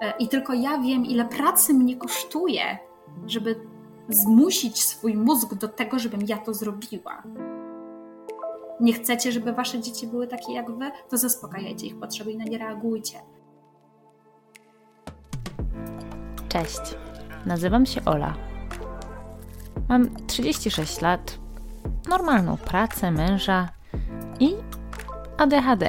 E, I tylko ja wiem, ile pracy mnie kosztuje, żeby zmusić swój mózg do tego, żebym ja to zrobiła. Nie chcecie, żeby wasze dzieci były takie jak wy, to zaspokajajcie ich potrzeby i na nie reagujcie. Cześć, nazywam się Ola. Mam 36 lat, normalną pracę, męża i ADHD.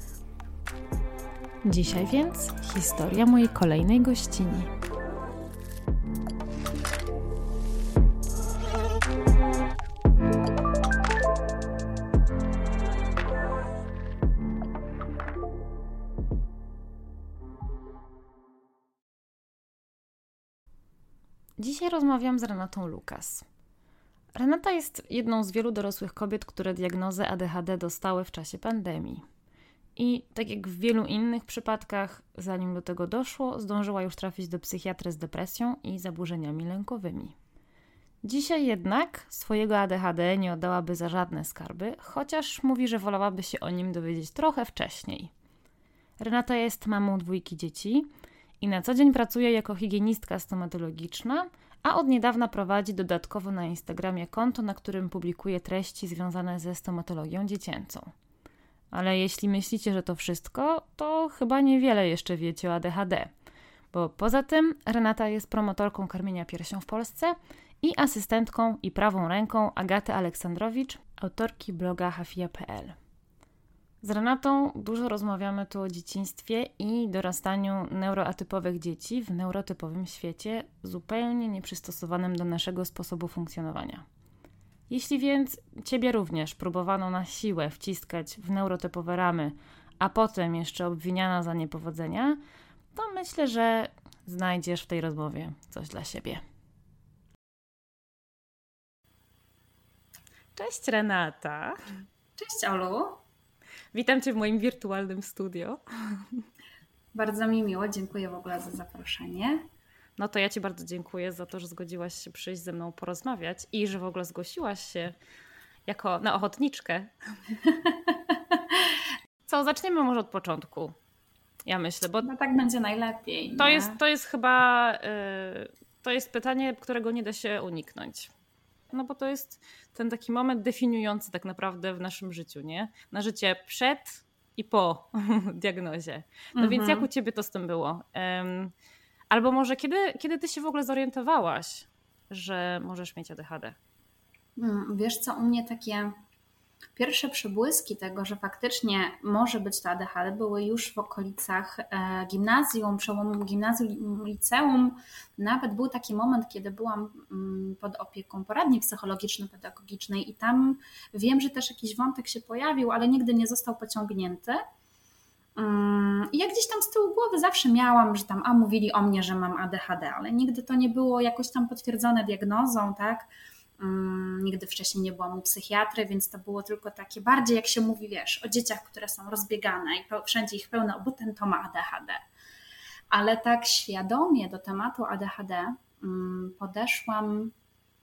Dzisiaj więc historia mojej kolejnej gościni. Dzisiaj rozmawiam z Renatą Lukas. Renata jest jedną z wielu dorosłych kobiet, które diagnozę ADHD dostały w czasie pandemii. I tak jak w wielu innych przypadkach, zanim do tego doszło, zdążyła już trafić do psychiatry z depresją i zaburzeniami lękowymi. Dzisiaj jednak swojego ADHD nie oddałaby za żadne skarby, chociaż mówi, że wolałaby się o nim dowiedzieć trochę wcześniej. Renata jest mamą dwójki dzieci i na co dzień pracuje jako higienistka stomatologiczna, a od niedawna prowadzi dodatkowo na Instagramie konto, na którym publikuje treści związane ze stomatologią dziecięcą. Ale jeśli myślicie, że to wszystko, to chyba niewiele jeszcze wiecie o ADHD. Bo poza tym Renata jest promotorką karmienia piersią w Polsce i asystentką i prawą ręką Agaty Aleksandrowicz, autorki bloga hafia.pl. Z Renatą dużo rozmawiamy tu o dzieciństwie i dorastaniu neuroatypowych dzieci w neurotypowym świecie, zupełnie nieprzystosowanym do naszego sposobu funkcjonowania. Jeśli więc ciebie również próbowano na siłę wciskać w neurotypowe ramy, a potem jeszcze obwiniano za niepowodzenia, to myślę, że znajdziesz w tej rozmowie coś dla siebie. Cześć Renata. Cześć Olu. Witam Cię w moim wirtualnym studio. Bardzo mi miło, dziękuję w ogóle za zaproszenie. No to ja Ci bardzo dziękuję za to, że zgodziłaś się przyjść ze mną porozmawiać i że w ogóle zgłosiłaś się jako na ochotniczkę. Co, zaczniemy może od początku. Ja myślę, bo. No tak będzie najlepiej. To, jest, to jest chyba. Yy, to jest pytanie, którego nie da się uniknąć. No bo to jest ten taki moment definiujący tak naprawdę w naszym życiu, nie? Na życie przed i po diagnozie. No mhm. więc jak u ciebie to z tym było? Um, Albo może kiedy, kiedy ty się w ogóle zorientowałaś, że możesz mieć ADHD? Hmm, wiesz co, u mnie takie pierwsze przebłyski tego, że faktycznie może być to ADHD, były już w okolicach e, gimnazjum, przełomu gimnazjum, liceum. Nawet był taki moment, kiedy byłam mm, pod opieką poradni psychologiczno-pedagogicznej i tam wiem, że też jakiś wątek się pojawił, ale nigdy nie został pociągnięty. Mm, I ja gdzieś tam z tyłu głowy zawsze miałam, że tam, a mówili o mnie, że mam ADHD, ale nigdy to nie było jakoś tam potwierdzone diagnozą, tak? Mm, nigdy wcześniej nie byłam u psychiatry, więc to było tylko takie bardziej, jak się mówi, wiesz, o dzieciach, które są rozbiegane i wszędzie ich pełno, bo ten to ma ADHD. Ale tak świadomie do tematu ADHD mm, podeszłam,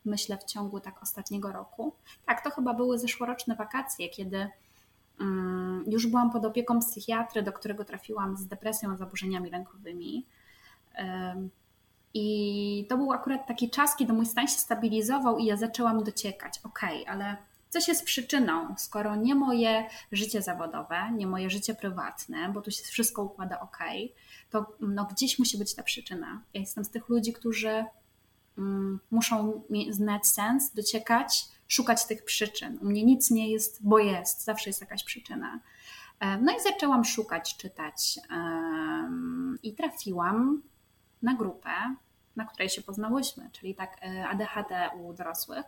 myślę, w ciągu tak ostatniego roku. Tak, to chyba były zeszłoroczne wakacje, kiedy Mm, już byłam pod opieką psychiatry, do którego trafiłam z depresją, zaburzeniami lękowymi. I to był akurat taki czas, kiedy mój stan się stabilizował i ja zaczęłam dociekać, ok, ale coś jest przyczyną, skoro nie moje życie zawodowe, nie moje życie prywatne, bo tu się wszystko układa ok, to no, gdzieś musi być ta przyczyna. Ja jestem z tych ludzi, którzy mm, muszą znać sens, dociekać, szukać tych przyczyn. U mnie nic nie jest, bo jest, zawsze jest jakaś przyczyna. No i zaczęłam szukać, czytać i trafiłam na grupę, na której się poznałyśmy, czyli tak e, ADHD u dorosłych.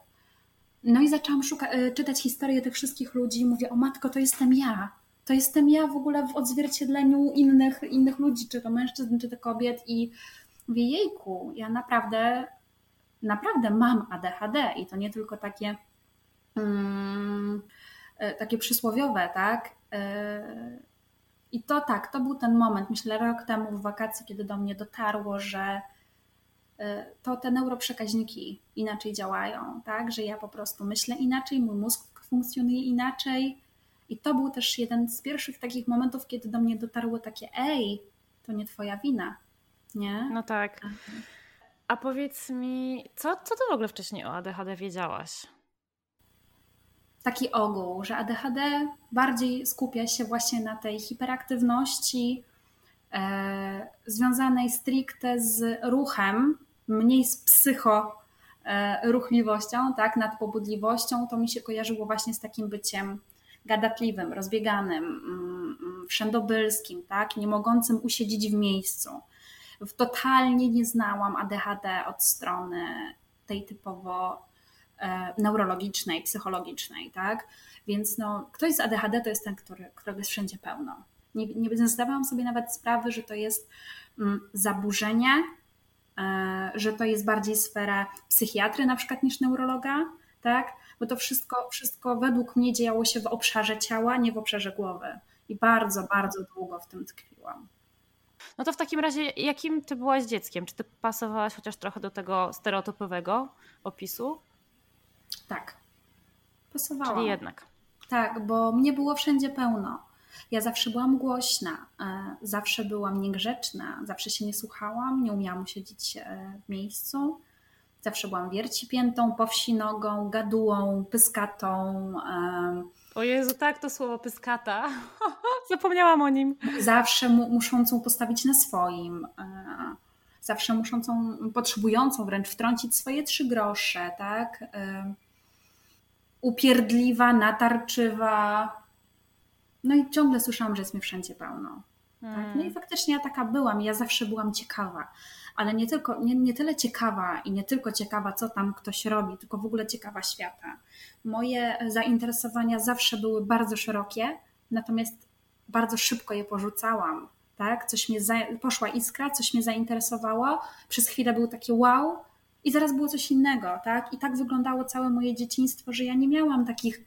No i zaczęłam szuka- e, czytać historię tych wszystkich ludzi. Mówię, o matko, to jestem ja. To jestem ja w ogóle w odzwierciedleniu innych, innych ludzi, czy to mężczyzn, czy to kobiet. I mówię, jejku, ja naprawdę, naprawdę mam ADHD i to nie tylko takie, takie przysłowiowe, tak? I to tak, to był ten moment, myślę, rok temu w wakacji, kiedy do mnie dotarło, że e, to te neuroprzekaźniki inaczej działają, tak? Że ja po prostu myślę inaczej, mój mózg funkcjonuje inaczej. I to był też jeden z pierwszych takich momentów, kiedy do mnie dotarło takie: ej, to nie twoja wina. Nie? No tak. A powiedz mi, co, co ty w ogóle wcześniej o ADHD wiedziałaś? Taki ogół, że ADHD bardziej skupia się właśnie na tej hiperaktywności e, związanej stricte z ruchem, mniej z psycho e, ruchliwością, tak, nadpobudliwością, to mi się kojarzyło właśnie z takim byciem gadatliwym, rozbieganym, mm, mm, wszędobylskim, tak, nie mogącym usiedzieć w miejscu. Totalnie nie znałam ADHD od strony tej typowo neurologicznej, psychologicznej, tak? Więc no, ktoś z ADHD to jest ten, który, którego jest wszędzie pełno. Nie, nie zdawałam sobie nawet sprawy, że to jest mm, zaburzenie, e, że to jest bardziej sfera psychiatry na przykład niż neurologa, tak? Bo to wszystko, wszystko według mnie działo się w obszarze ciała, nie w obszarze głowy. I bardzo, bardzo długo w tym tkwiłam. No to w takim razie, jakim ty byłaś dzieckiem? Czy ty pasowałaś chociaż trochę do tego stereotypowego opisu? Tak. Pasowałam. Czyli jednak. Tak, bo mnie było wszędzie pełno. Ja zawsze byłam głośna, e, zawsze byłam niegrzeczna, zawsze się nie słuchałam, nie umiałam siedzieć e, w miejscu. Zawsze byłam wiercipiętą, powsinogą, gadułą, pyskatą. E, o Jezu, tak to słowo pyskata. Zapomniałam o nim. Zawsze mu, muszącą postawić na swoim. Zawsze muszącą, potrzebującą wręcz wtrącić swoje trzy grosze, tak? upierdliwa, natarczywa. No i ciągle słyszałam, że jest mi wszędzie pełno. Tak? No i faktycznie ja taka byłam, ja zawsze byłam ciekawa, ale nie, tylko, nie, nie tyle ciekawa i nie tylko ciekawa, co tam ktoś robi, tylko w ogóle ciekawa świata. Moje zainteresowania zawsze były bardzo szerokie, natomiast bardzo szybko je porzucałam. Tak? Coś mnie za... poszła iskra, coś mnie zainteresowało. Przez chwilę był taki wow, i zaraz było coś innego, tak? I tak wyglądało całe moje dzieciństwo, że ja nie miałam takich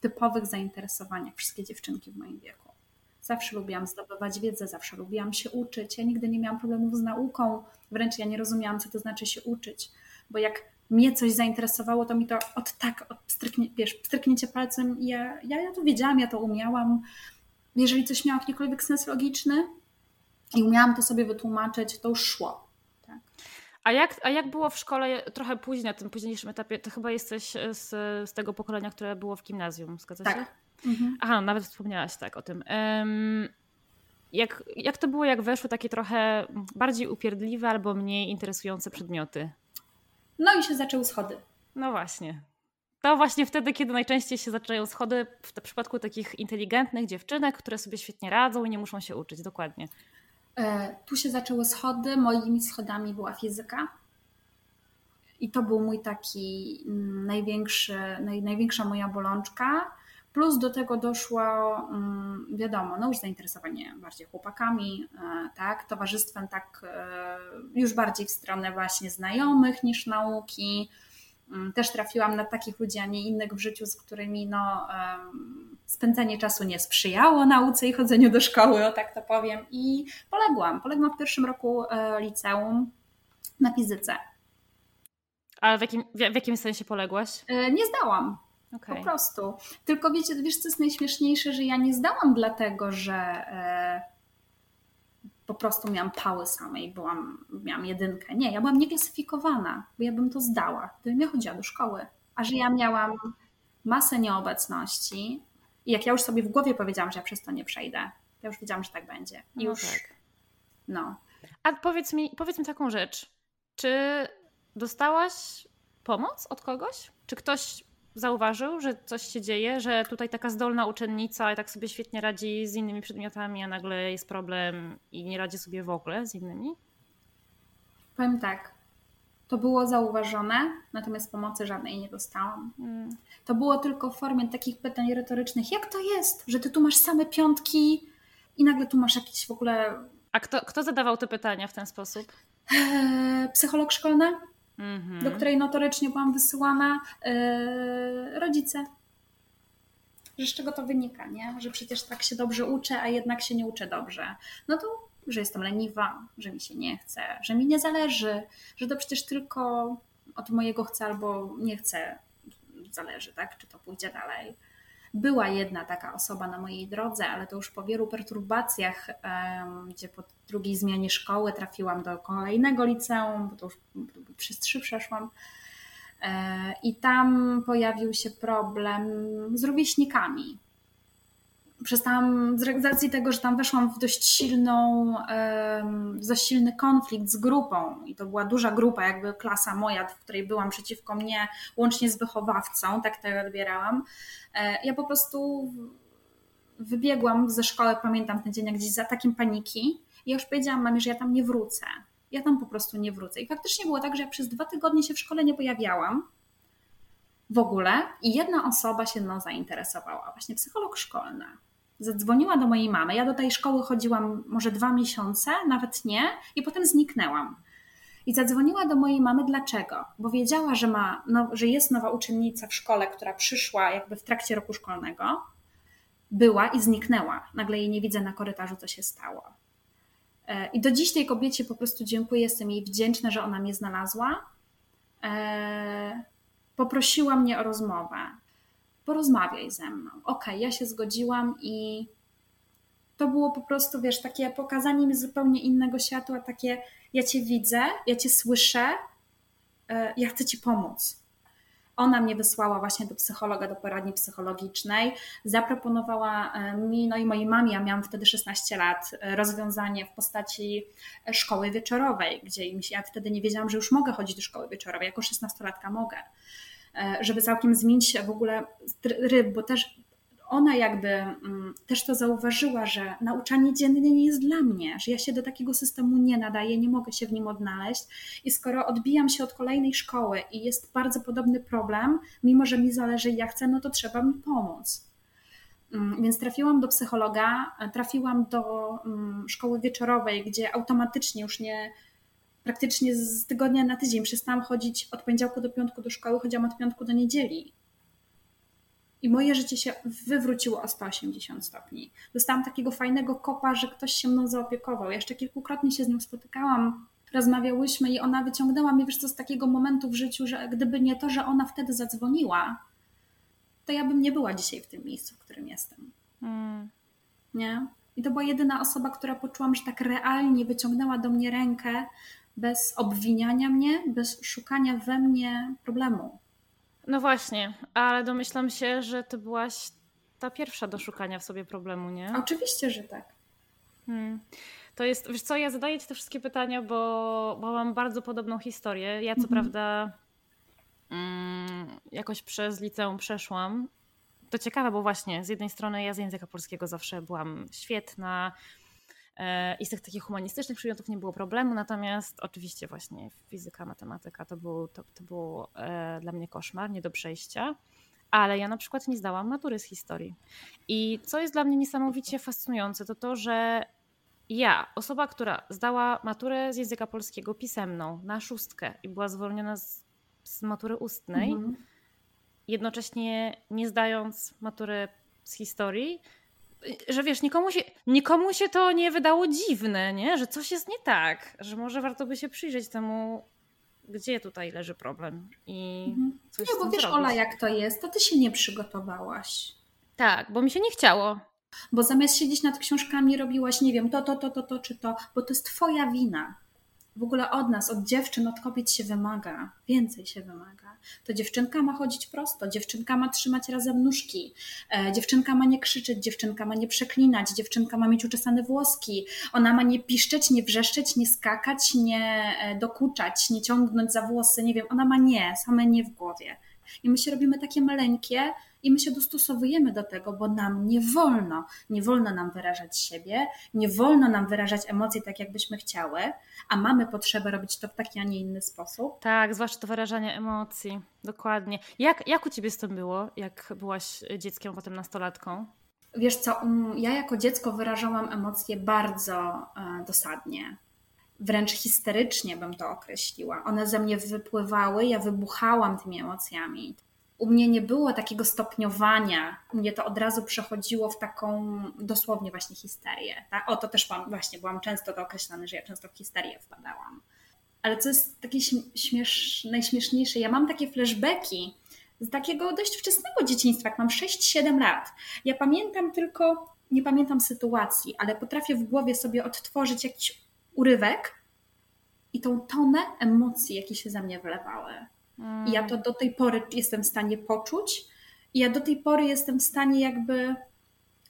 typowych zainteresowań jak wszystkie dziewczynki w moim wieku. Zawsze lubiłam zdobywać wiedzę, zawsze lubiłam się uczyć. Ja nigdy nie miałam problemów z nauką, wręcz ja nie rozumiałam, co to znaczy się uczyć, bo jak mnie coś zainteresowało, to mi to od tak, od stryknie, wiesz, stryknięcie palcem, ja, ja, ja to wiedziałam, ja to umiałam. Jeżeli coś miało jakikolwiek sens logiczny i umiałam to sobie wytłumaczyć, to już szło. Tak? A jak, a jak było w szkole trochę później, na tym późniejszym etapie? To chyba jesteś z, z tego pokolenia, które było w gimnazjum, zgadza tak. się? Mhm. Aha, no, nawet wspomniałaś tak o tym. Um, jak, jak to było, jak weszły takie trochę bardziej upierdliwe albo mniej interesujące przedmioty? No i się zaczęły schody. No właśnie. To właśnie wtedy, kiedy najczęściej się zaczynają schody, w przypadku takich inteligentnych dziewczynek, które sobie świetnie radzą i nie muszą się uczyć, dokładnie. E, tu się zaczęły schody. Moimi schodami była fizyka. I to był mój taki mm, największy, naj, największa moja bolączka. Plus do tego doszło, mm, wiadomo, no już zainteresowanie bardziej chłopakami, e, tak, towarzystwem tak e, już bardziej w stronę właśnie znajomych niż nauki. Mm, też trafiłam na takich ludzi, a nie innych w życiu, z którymi no, spędzanie czasu nie sprzyjało nauce i chodzeniu do szkoły, o tak to powiem. I poległam. Poległam w pierwszym roku e, liceum na fizyce. Ale w jakim, w jakim sensie poległaś? E, nie zdałam. Okay. Po prostu. Tylko wiecie, wiesz, co jest najśmieszniejsze, że ja nie zdałam dlatego, że e, po prostu miałam pały samej, byłam, miałam jedynkę. Nie, ja byłam nieklasyfikowana, bo ja bym to zdała, gdybym ja chodziła do szkoły. A że ja miałam masę nieobecności i jak ja już sobie w głowie powiedziałam, że ja przez to nie przejdę, ja już wiedziałam, że tak będzie. I no już, tak. no. A powiedz mi, powiedz mi taką rzecz, czy dostałaś pomoc od kogoś? Czy ktoś zauważył, że coś się dzieje, że tutaj taka zdolna uczennica i tak sobie świetnie radzi z innymi przedmiotami, a nagle jest problem i nie radzi sobie w ogóle z innymi? Powiem tak. To było zauważone, natomiast pomocy żadnej nie dostałam. Hmm. To było tylko w formie takich pytań retorycznych. Jak to jest, że ty tu masz same piątki i nagle tu masz jakieś w ogóle. A kto, kto zadawał te pytania w ten sposób? Eee, psycholog szkolny mm-hmm. do której notorycznie byłam wysyłana, yy, rodzice. Że z czego to wynika, nie? Że przecież tak się dobrze uczę, a jednak się nie uczę dobrze. No to, że jestem leniwa, że mi się nie chce, że mi nie zależy, że to przecież tylko od mojego chcę albo nie chcę zależy, tak? Czy to pójdzie dalej. Była jedna taka osoba na mojej drodze, ale to już po wielu perturbacjach, gdzie po drugiej zmianie szkoły trafiłam do kolejnego liceum, bo to już przez trzy przeszłam. E, I tam pojawił się problem z rówieśnikami. Przestałam, z racji tego, że tam weszłam w dość silną, dość silny konflikt z grupą i to była duża grupa, jakby klasa moja, w której byłam przeciwko mnie, łącznie z wychowawcą, tak to odbierałam. E, ja po prostu wybiegłam ze szkoły, pamiętam ten dzień, jak gdzieś za takim paniki. I już powiedziałam mamie, że ja tam nie wrócę. Ja tam po prostu nie wrócę. I faktycznie było tak, że ja przez dwa tygodnie się w szkole nie pojawiałam w ogóle i jedna osoba się mną zainteresowała, właśnie psycholog szkolna. Zadzwoniła do mojej mamy. Ja do tej szkoły chodziłam może dwa miesiące, nawet nie, i potem zniknęłam. I zadzwoniła do mojej mamy dlaczego? Bo wiedziała, że, ma, no, że jest nowa uczennica w szkole, która przyszła jakby w trakcie roku szkolnego, była i zniknęła. Nagle jej nie widzę na korytarzu, co się stało. E, I do dziś tej kobiecie po prostu dziękuję, jestem jej wdzięczna, że ona mnie znalazła. E, poprosiła mnie o rozmowę. Porozmawiaj ze mną. Okay, ja się zgodziłam i to było po prostu, wiesz, takie pokazanie mi zupełnie innego światła, takie ja cię widzę, ja cię słyszę, e, ja chcę ci pomóc. Ona mnie wysłała właśnie do psychologa, do poradni psychologicznej, zaproponowała e, mi, no i mojej mamie, ja miałam wtedy 16 lat, e, rozwiązanie w postaci szkoły wieczorowej, gdzie ja wtedy nie wiedziałam, że już mogę chodzić do szkoły wieczorowej, jako 16-latka mogę żeby całkiem zmienić w ogóle ryb, bo też ona jakby mm, też to zauważyła, że nauczanie dzienne nie jest dla mnie, że ja się do takiego systemu nie nadaję, nie mogę się w nim odnaleźć. I skoro odbijam się od kolejnej szkoły i jest bardzo podobny problem, mimo że mi zależy i ja chcę, no to trzeba mi pomóc. Mm, więc trafiłam do psychologa, trafiłam do mm, szkoły wieczorowej, gdzie automatycznie już nie, praktycznie z tygodnia na tydzień przestałam chodzić od poniedziałku do piątku do szkoły, chodziłam od piątku do niedzieli. I moje życie się wywróciło o 180 stopni. Dostałam takiego fajnego kopa, że ktoś się mną zaopiekował. Jeszcze kilkukrotnie się z nią spotykałam, rozmawiałyśmy i ona wyciągnęła mnie, wiesz co, z takiego momentu w życiu, że gdyby nie to, że ona wtedy zadzwoniła, to ja bym nie była dzisiaj w tym miejscu, w którym jestem. Mm. Nie? I to była jedyna osoba, która poczułam, że tak realnie wyciągnęła do mnie rękę, bez obwiniania mnie, bez szukania we mnie problemu. No właśnie, ale domyślam się, że ty byłaś ta pierwsza do szukania w sobie problemu, nie? Oczywiście, że tak. Hmm. To jest, wiesz co, ja zadaję ci te wszystkie pytania, bo, bo mam bardzo podobną historię. Ja co mhm. prawda mm, jakoś przez liceum przeszłam. To ciekawe, bo właśnie z jednej strony ja z języka polskiego zawsze byłam świetna, I z tych takich humanistycznych przedmiotów nie było problemu, natomiast oczywiście właśnie fizyka, matematyka to, był, to, to było e, dla mnie koszmar, nie do przejścia. Ale ja na przykład nie zdałam matury z historii. I co jest dla mnie niesamowicie fascynujące, to to, że ja, osoba, która zdała maturę z języka polskiego pisemną na szóstkę i była zwolniona z, z matury ustnej, mhm. jednocześnie nie zdając matury z historii, że wiesz, nikomu się, nikomu się to nie wydało dziwne, nie? że coś jest nie tak, że może warto by się przyjrzeć temu, gdzie tutaj leży problem i mhm. coś Nie, bo wiesz, zrobić. Ola, jak to jest, to ty się nie przygotowałaś. Tak, bo mi się nie chciało. Bo zamiast siedzieć nad książkami, robiłaś, nie wiem, to, to, to, to, to, czy to, bo to jest twoja wina. W ogóle od nas, od dziewczyn, od kobiet się wymaga, więcej się wymaga. To dziewczynka ma chodzić prosto, dziewczynka ma trzymać razem nóżki, e, dziewczynka ma nie krzyczeć, dziewczynka ma nie przeklinać, dziewczynka ma mieć uczesane włoski, ona ma nie piszczeć, nie wrzeszczeć, nie skakać, nie e, dokuczać, nie ciągnąć za włosy, nie wiem, ona ma nie, same nie w głowie. I my się robimy takie maleńkie, i my się dostosowujemy do tego, bo nam nie wolno, nie wolno nam wyrażać siebie, nie wolno nam wyrażać emocji tak, jakbyśmy chciały, a mamy potrzebę robić to w taki, a nie inny sposób. Tak, zwłaszcza to wyrażanie emocji, dokładnie. Jak, jak u Ciebie z tym było, jak byłaś dzieckiem, potem nastolatką? Wiesz co, ja jako dziecko wyrażałam emocje bardzo e, dosadnie wręcz histerycznie bym to określiła. One ze mnie wypływały, ja wybuchałam tymi emocjami u mnie nie było takiego stopniowania. U mnie to od razu przechodziło w taką dosłownie właśnie histerię. Tak? O, to też byłam, właśnie byłam często to określane, że ja często w histerię wpadałam. Ale co jest takie śmiesz, najśmieszniejsze, ja mam takie flashbacki z takiego dość wczesnego dzieciństwa, jak mam 6-7 lat. Ja pamiętam tylko, nie pamiętam sytuacji, ale potrafię w głowie sobie odtworzyć jakiś urywek i tą tonę emocji, jakie się ze mnie wlewały. I ja to do tej pory jestem w stanie poczuć. I ja do tej pory jestem w stanie jakby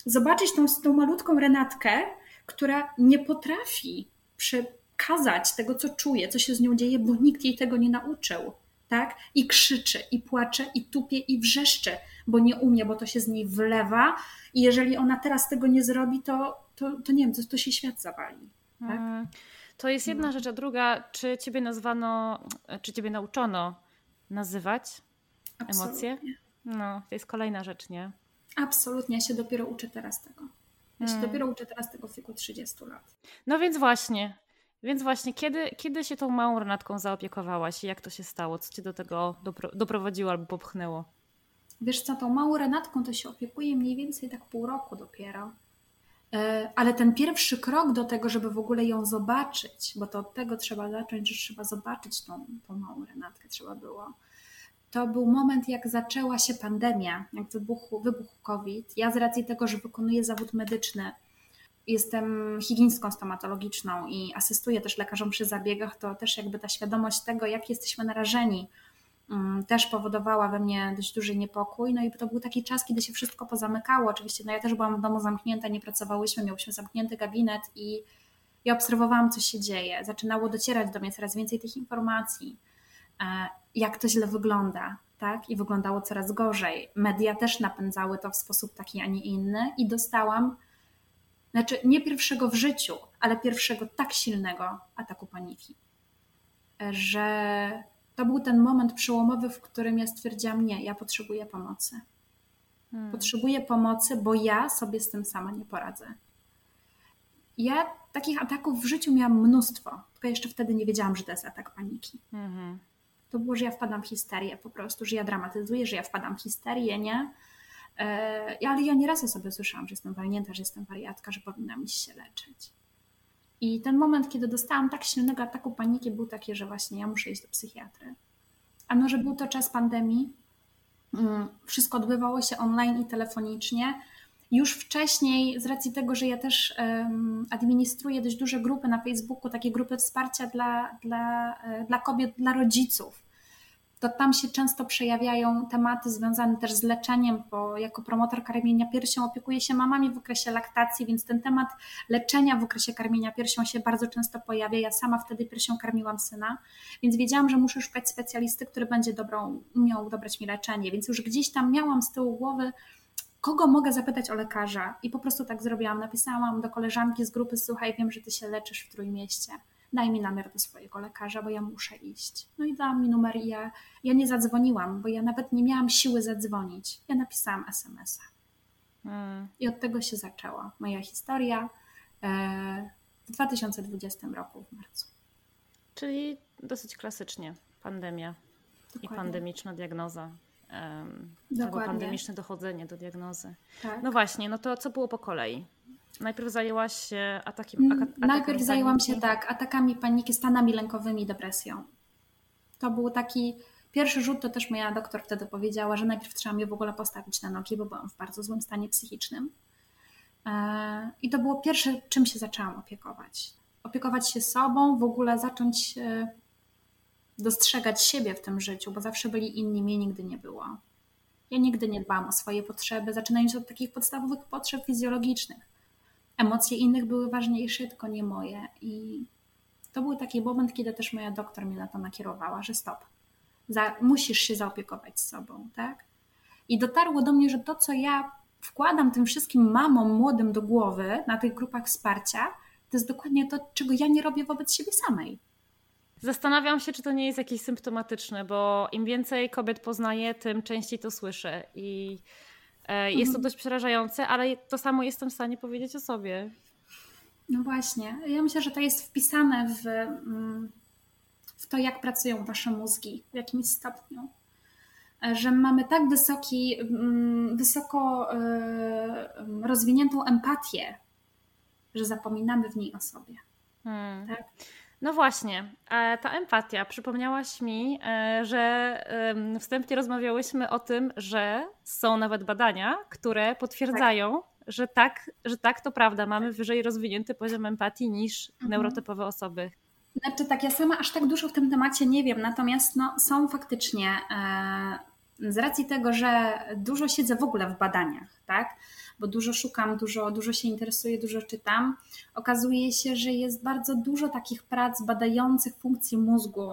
zobaczyć tą, tą malutką Renatkę, która nie potrafi przekazać tego, co czuje, co się z nią dzieje, bo nikt jej tego nie nauczył. Tak? I krzyczy, i płacze, i tupie, i wrzeszczy, bo nie umie, bo to się z niej wlewa. I jeżeli ona teraz tego nie zrobi, to, to, to nie wiem, to, to się świat zawali. Tak? Mm. To jest jedna no. rzecz, a druga, czy ciebie nazwano, czy ciebie nauczono nazywać Absolutnie. emocje? No, to jest kolejna rzecz, nie? Absolutnie, ja się dopiero uczę teraz tego. Ja się hmm. dopiero uczę teraz tego w wieku 30 lat. No więc właśnie, więc właśnie, kiedy, kiedy się tą małą Renatką zaopiekowałaś i jak to się stało? Co cię do tego dopro doprowadziło albo popchnęło? Wiesz co, tą małą Renatką to się opiekuje mniej więcej tak pół roku dopiero. E, ale ten pierwszy krok do tego, żeby w ogóle ją zobaczyć, bo to od tego trzeba zacząć, że trzeba zobaczyć tą, tą małą Renatkę, trzeba było. To był moment, jak zaczęła się pandemia, jak wybuchł, wybuchł COVID. Ja z racji tego, że wykonuję zawód medyczny, jestem higienistką stomatologiczną i asystuję też lekarzom przy zabiegach, to też jakby ta świadomość tego, jak jesteśmy narażeni też powodowała we mnie dość duży niepokój. No i to był taki czas, kiedy się wszystko pozamykało. Oczywiście, no ja też byłam w domu zamknięta, nie pracowałyśmy, miałyśmy zamknięty gabinet i ja obserwowałam, co się dzieje. Zaczynało docierać do mnie coraz więcej tych informacji, e, jak to źle wygląda, tak? I wyglądało coraz gorzej. Media też napędzały to w sposób taki, a nie inny i dostałam, znaczy nie pierwszego w życiu, ale pierwszego tak silnego ataku paniki, że to był ten moment przełomowy, w którym ja stwierdziłam: Nie, ja potrzebuję pomocy. Hmm. Potrzebuję pomocy, bo ja sobie z tym sama nie poradzę. Ja takich ataków w życiu miałam mnóstwo, tylko jeszcze wtedy nie wiedziałam, że to jest atak paniki. Hmm. To było, że ja wpadam w histerię po prostu, że ja dramatyzuję, że ja wpadam w histerię, nie? E, ale ja nieraz o sobie słyszałam, że jestem walnięta, że jestem wariatka, że powinnam iść się leczyć. I ten moment, kiedy dostałam tak silnego ataku paniki, był taki, że właśnie ja muszę iść do psychiatry. A że był to czas pandemii, mm, wszystko odbywało się online i telefonicznie. Już wcześniej, z racji tego, że ja też administruję dość duże grupy na Facebooku, takie grupy wsparcia dla, dla, e, dla kobiet, dla rodziców to tam się często przejawiają tematy związane też z leczeniem, bo jako promotor karmienia piersią opiekuję się mamami w okresie laktacji, więc ten temat leczenia w okresie karmienia piersią się bardzo często pojawia. Ja sama wtedy piersią karmiłam syna, więc wiedziałam, że muszę szukać specjalisty, który będzie dobrą, umiał dobrać mi leczenie, więc już gdzieś tam miałam z tyłu głowy, kogo mogę zapytać o lekarza i po prostu tak zrobiłam. Napisałam do koleżanki z grupy, słuchaj, wiem, że ty się leczysz w Trójmieście daj mi numer do swojego lekarza, bo ja muszę iść. No i dałam mi numer i ja, ja nie zadzwoniłam, bo ja nawet nie miałam siły zadzwonić. Ja napisałam SMS-a. Hmm. I od tego się zaczęła moja historia e, w 2020 roku w marcu. Czyli dosyć klasycznie pandemia Dokładnie. i pandemiczna diagnoza. Um, albo pandemiczne dochodzenie do diagnozy. Tak. No właśnie, no to co było po kolei? Najpierw zajęłaś się atakiem, mm, atakami Najpierw zajęłam paniki. się tak, atakami paniki, stanami lękowymi, depresją. To był taki pierwszy rzut, to też moja doktor wtedy powiedziała, że najpierw trzeba mnie w ogóle postawić na nogi, bo byłam w bardzo złym stanie psychicznym. E, I to było pierwsze, czym się zaczęłam opiekować. opiekować się sobą, w ogóle zacząć e, dostrzegać siebie w tym życiu, bo zawsze byli inni, mnie nigdy nie było. Ja nigdy nie dbałam o swoje potrzeby, zaczynając od takich podstawowych potrzeb fizjologicznych. Emocje innych były ważniejsze, tylko nie moje. I to był taki moment, kiedy też moja doktor mnie na to nakierowała, że stop, za, musisz się zaopiekować sobą, tak? I dotarło do mnie, że to, co ja wkładam tym wszystkim mamom młodym do głowy na tych grupach wsparcia, to jest dokładnie to, czego ja nie robię wobec siebie samej. Zastanawiam się, czy to nie jest jakieś symptomatyczne, bo im więcej kobiet poznaję, tym częściej to słyszę. I jest to mhm. dość przerażające, ale to samo jestem w stanie powiedzieć o sobie. No właśnie. Ja myślę, że to jest wpisane w, mm, w to, jak pracują wasze mózgi w jakimś stopniu. E, że mamy tak wysoki, mm, wysoko e, rozwiniętą empatię, że zapominamy w niej o sobie. Hmm. Tak? No właśnie, ta empatia. Przypomniałaś mi, e, że wstępnie rozmawiałyśmy o tym, że są nawet badania, które potwierdzają, tak. Że, tak, że tak to prawda, mamy wyżej rozwinięty poziom empatii niż mhm. neurotypowe osoby. Znaczy tak, ja sama aż tak dużo w tym temacie nie wiem, natomiast no, są faktycznie, e, z racji tego, że dużo siedzę w ogóle w badaniach, tak? Bo dużo szukam, dużo, dużo się interesuję, dużo czytam, okazuje się, że jest bardzo dużo takich prac badających funkcje mózgu.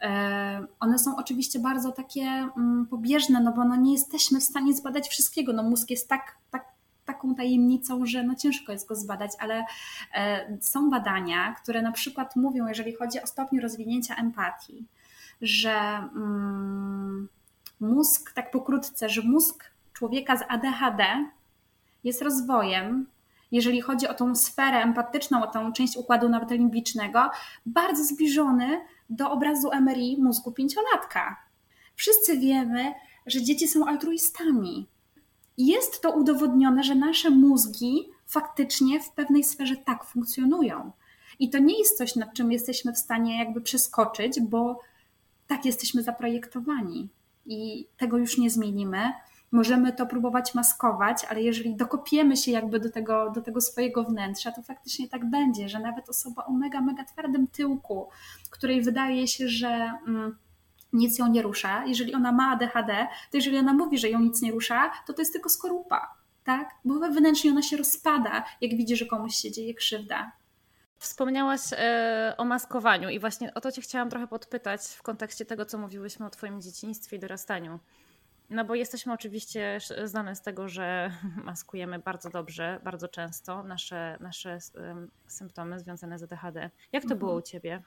E, one są oczywiście bardzo takie mm, pobieżne, no bo no nie jesteśmy w stanie zbadać wszystkiego. No mózg jest tak, tak, taką tajemnicą, że no ciężko jest go zbadać, ale e, są badania, które na przykład mówią, jeżeli chodzi o stopień rozwinięcia empatii, że mm, mózg, tak pokrótce, że mózg człowieka z ADHD jest rozwojem, jeżeli chodzi o tą sferę empatyczną, o tą część układu nawet limbicznego, bardzo zbliżony do obrazu MRI mózgu pięciolatka. Wszyscy wiemy, że dzieci są altruistami. Jest to udowodnione, że nasze mózgi faktycznie w pewnej sferze tak funkcjonują. I to nie jest coś, nad czym jesteśmy w stanie jakby przeskoczyć, bo tak jesteśmy zaprojektowani i tego już nie zmienimy możemy to próbować maskować, ale jeżeli dokopiemy się jakby do tego, do tego swojego wnętrza, to faktycznie tak będzie, że nawet osoba o mega, mega twardym tyłku, której wydaje się, że mm, nic ją nie rusza, jeżeli ona ma ADHD, to jeżeli ona mówi, że ją nic nie rusza, to to jest tylko skorupa, tak? Bo wewnętrznie ona się rozpada, jak widzi, że komuś się dzieje krzywda. Wspomniałaś e, o maskowaniu i właśnie o to Cię chciałam trochę podpytać w kontekście tego, co mówiłyśmy o Twoim dzieciństwie i dorastaniu. No bo jesteśmy oczywiście znane z tego, że maskujemy bardzo dobrze, bardzo często nasze, nasze symptomy związane z ADHD. Jak to było mhm. u Ciebie?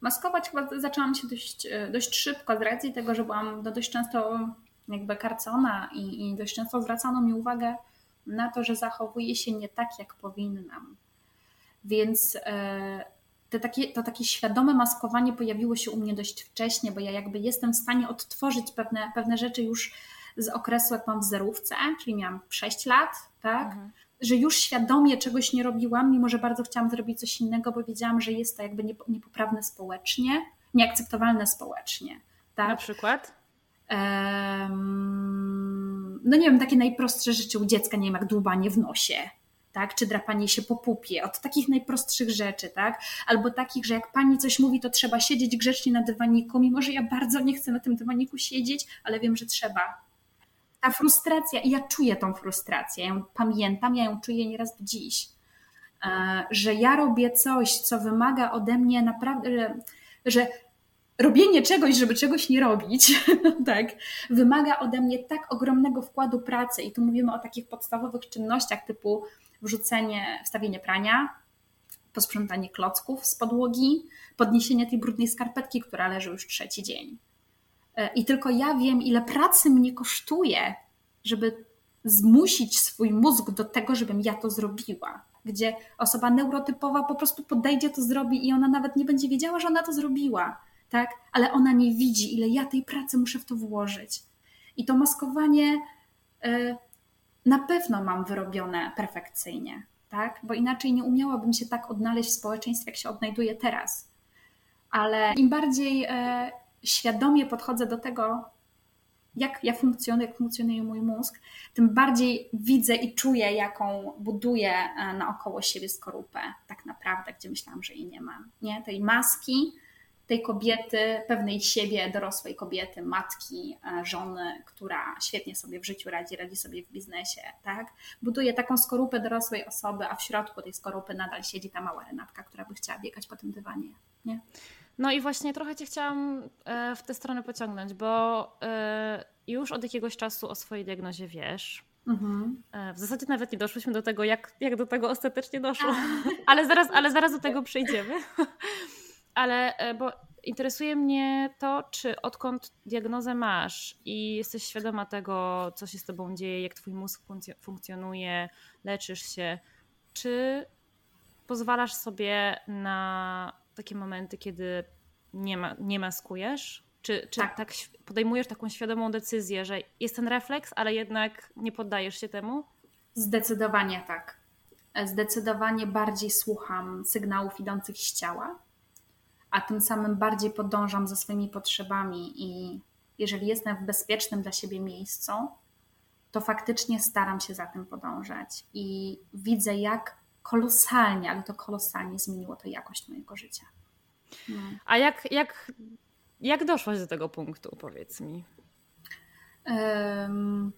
Maskować chyba zaczęłam się dość, e, dość szybko z racji tego, że byłam no dość często jakby karcona i, i dość często zwracano mi uwagę na to, że zachowuję się nie tak, jak powinnam. Więc e, to takie, to takie świadome maskowanie pojawiło się u mnie dość wcześnie, bo ja jakby jestem w stanie odtworzyć pewne, pewne rzeczy już z okresu, jak mam w zerówce, czyli miałam 6 lat, tak? Mhm. Że już świadomie czegoś nie robiłam, mimo że bardzo chciałam zrobić coś innego, bo wiedziałam, że jest to jakby niepoprawne społecznie, nieakceptowalne społecznie. Tak? Na przykład? Um, no nie wiem, takie najprostsze rzeczy u dziecka, nie wiem, jak dłubanie w nosie, tak? Czy drapanie się po pupie, od takich najprostszych rzeczy, tak? Albo takich, że jak pani coś mówi, to trzeba siedzieć grzecznie na dywaniku, mimo że ja bardzo nie chcę na tym dywaniku siedzieć, ale wiem, że trzeba. Ta frustracja, i ja czuję tą frustrację, ja ją pamiętam, ja ją czuję nieraz dziś, e, że ja robię coś, co wymaga ode mnie naprawdę, że, że robienie czegoś, żeby czegoś nie robić, tak, wymaga ode mnie tak ogromnego wkładu pracy. I tu mówimy o takich podstawowych czynnościach typu wrzucenie, wstawienie prania, posprzątanie klocków z podłogi, podniesienie tej brudnej skarpetki, która leży już trzeci dzień. E, I tylko ja wiem, ile pracy mnie kosztuje, żeby zmusić swój mózg do tego, żebym ja to zrobiła. Gdzie osoba neurotypowa po prostu podejdzie, to zrobi i ona nawet nie będzie wiedziała, że ona to zrobiła, tak? Ale ona nie widzi, ile ja tej pracy muszę w to włożyć. I to maskowanie e, na pewno mam wyrobione perfekcyjnie, tak? Bo inaczej nie umiałabym się tak odnaleźć w społeczeństwie, jak się odnajduję teraz. Ale im bardziej e, świadomie podchodzę do tego, jak ja funkcjonuję, jak funkcjonuje mój mózg, tym bardziej widzę i czuję, jaką buduję e, naokoło siebie skorupę, tak naprawdę, gdzie myślałam, że jej nie ma. Nie? Tej maski, tej kobiety, pewnej siebie, dorosłej kobiety, matki, e, żony, która świetnie sobie w życiu radzi, radzi sobie w biznesie, tak? Buduje taką skorupę dorosłej osoby, a w środku tej skorupy nadal siedzi ta mała Renatka, która by chciała biegać po tym dywanie, nie? No i właśnie trochę Cię chciałam e, w tę stronę pociągnąć, bo e, już od jakiegoś czasu o swojej diagnozie wiesz. Mhm. W zasadzie nawet nie doszłyśmy do tego, jak, jak do tego ostatecznie doszło, ale zaraz, ale zaraz do tego przejdziemy. ale e, bo interesuje mnie to, czy odkąd diagnozę masz i jesteś świadoma tego, co się z tobą dzieje, jak twój mózg funkcjonuje, leczysz się, czy pozwalasz sobie na takie momenty, kiedy nie, ma, nie maskujesz? Czy, czy tak. tak podejmujesz taką świadomą decyzję, że jest ten refleks, ale jednak nie poddajesz się temu? Zdecydowanie tak. Zdecydowanie bardziej słucham sygnałów idących z ciała a tym samym bardziej podążam za swoimi potrzebami i jeżeli jestem w bezpiecznym dla siebie miejscu, to faktycznie staram się za tym podążać i widzę, jak kolosalnie, ale to kolosalnie zmieniło to jakość mojego życia. No. A jak, jak, jak doszłaś do tego punktu, powiedz mi? Um,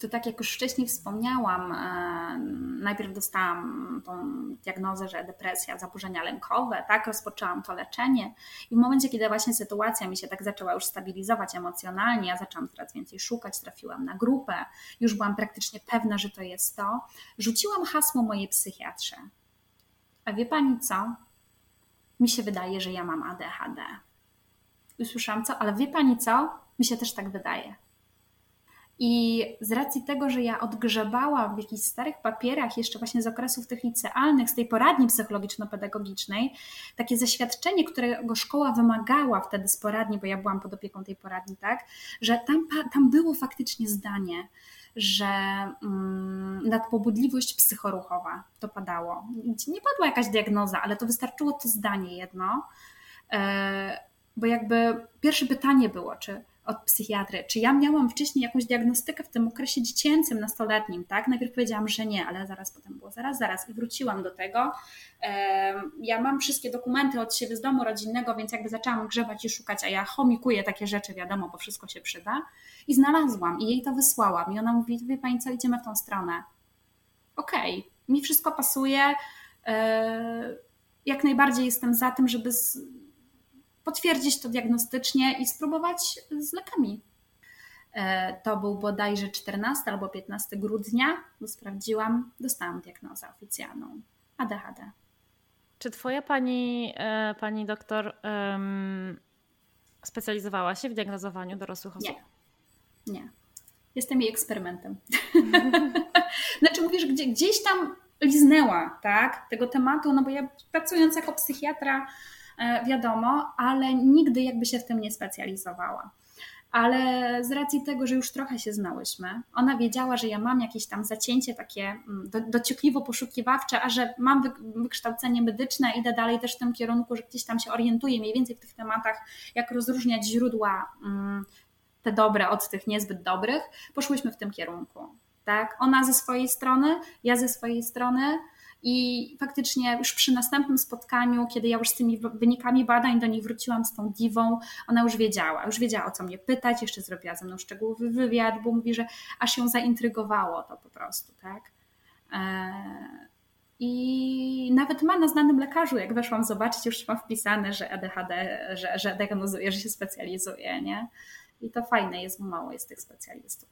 to tak jak już wcześniej wspomniałam, e, najpierw dostałam tą diagnozę, że depresja, zaburzenia lękowe, tak, rozpoczęłam to leczenie i w momencie, kiedy właśnie sytuacja mi się tak zaczęła już stabilizować emocjonalnie, ja zaczęłam coraz więcej szukać, trafiłam na grupę, już byłam praktycznie pewna, że to jest to, rzuciłam hasło mojej psychiatrze. A wie pani co? Mi się wydaje, że ja mam ADHD. Usłyszałam co, ale wie pani co? Mi się też tak wydaje. I z racji tego, że ja odgrzebałam w jakichś starych papierach, jeszcze właśnie z okresów tych licealnych, z tej poradni psychologiczno-pedagogicznej, takie zaświadczenie, którego szkoła wymagała wtedy z poradni, bo ja byłam pod opieką tej poradni, tak, że tam, tam było faktycznie zdanie, że mm, nadpobudliwość psychoruchowa to padało. Nie padła jakaś diagnoza, ale to wystarczyło to zdanie jedno, e, bo jakby pierwsze pytanie było, czy od psychiatry. Czy ja miałam wcześniej jakąś diagnostykę w tym okresie dziecięcym, nastoletnim, tak? Najpierw powiedziałam, że nie, ale zaraz potem było, zaraz, zaraz i wróciłam do tego. Ja mam wszystkie dokumenty od siebie z domu rodzinnego, więc jakby zaczęłam grzebać i szukać, a ja chomikuję takie rzeczy, wiadomo, bo wszystko się przyda. I znalazłam i jej to wysłałam i ona mówi, wie Pani co, idziemy w tą stronę. Okej, okay, mi wszystko pasuje, e, jak najbardziej jestem za tym, żeby potwierdzić to diagnostycznie i spróbować z lekami. E, to był bodajże 14 albo 15 grudnia, bo sprawdziłam, dostałam diagnozę oficjalną ADHD. Czy twoja pani, e, pani doktor specjalizowała się w diagnozowaniu dorosłych osób? Nie. Nie. Jestem jej eksperymentem. znaczy mówisz, gdzie, gdzieś tam liznęła tak, tego tematu, no bo ja pracując jako psychiatra wiadomo, ale nigdy jakby się w tym nie specjalizowała. Ale z racji tego, że już trochę się znałyśmy, ona wiedziała, że ja mam jakieś tam zacięcie takie mm, do, dociekliwo poszukiwawcze, a że mam wykształcenie medyczne, idę dalej też w tym kierunku, że gdzieś tam się orientuję mniej więcej w tych tematach, jak rozróżniać źródła mm, te dobre od tych niezbyt dobrych, poszłyśmy w tym kierunku. Tak? Ona ze swojej strony, ja ze swojej strony. I faktycznie już przy następnym spotkaniu, kiedy ja już z tymi wynikami badań do niej wróciłam z tą diwą, ona już wiedziała, już wiedziała o co mnie pytać, jeszcze zrobiła ze mną szczegółowy wywiad, bo mówi, że aż ją zaintrygowało to po prostu, tak. E, I nawet ma na znanym lekarzu, jak weszłam zobaczyć, już ma wpisane, że ADHD, że, że diagnozuje, że się specjalizuje, nie? I to fajne jest, bo mało jest tych specjalistów.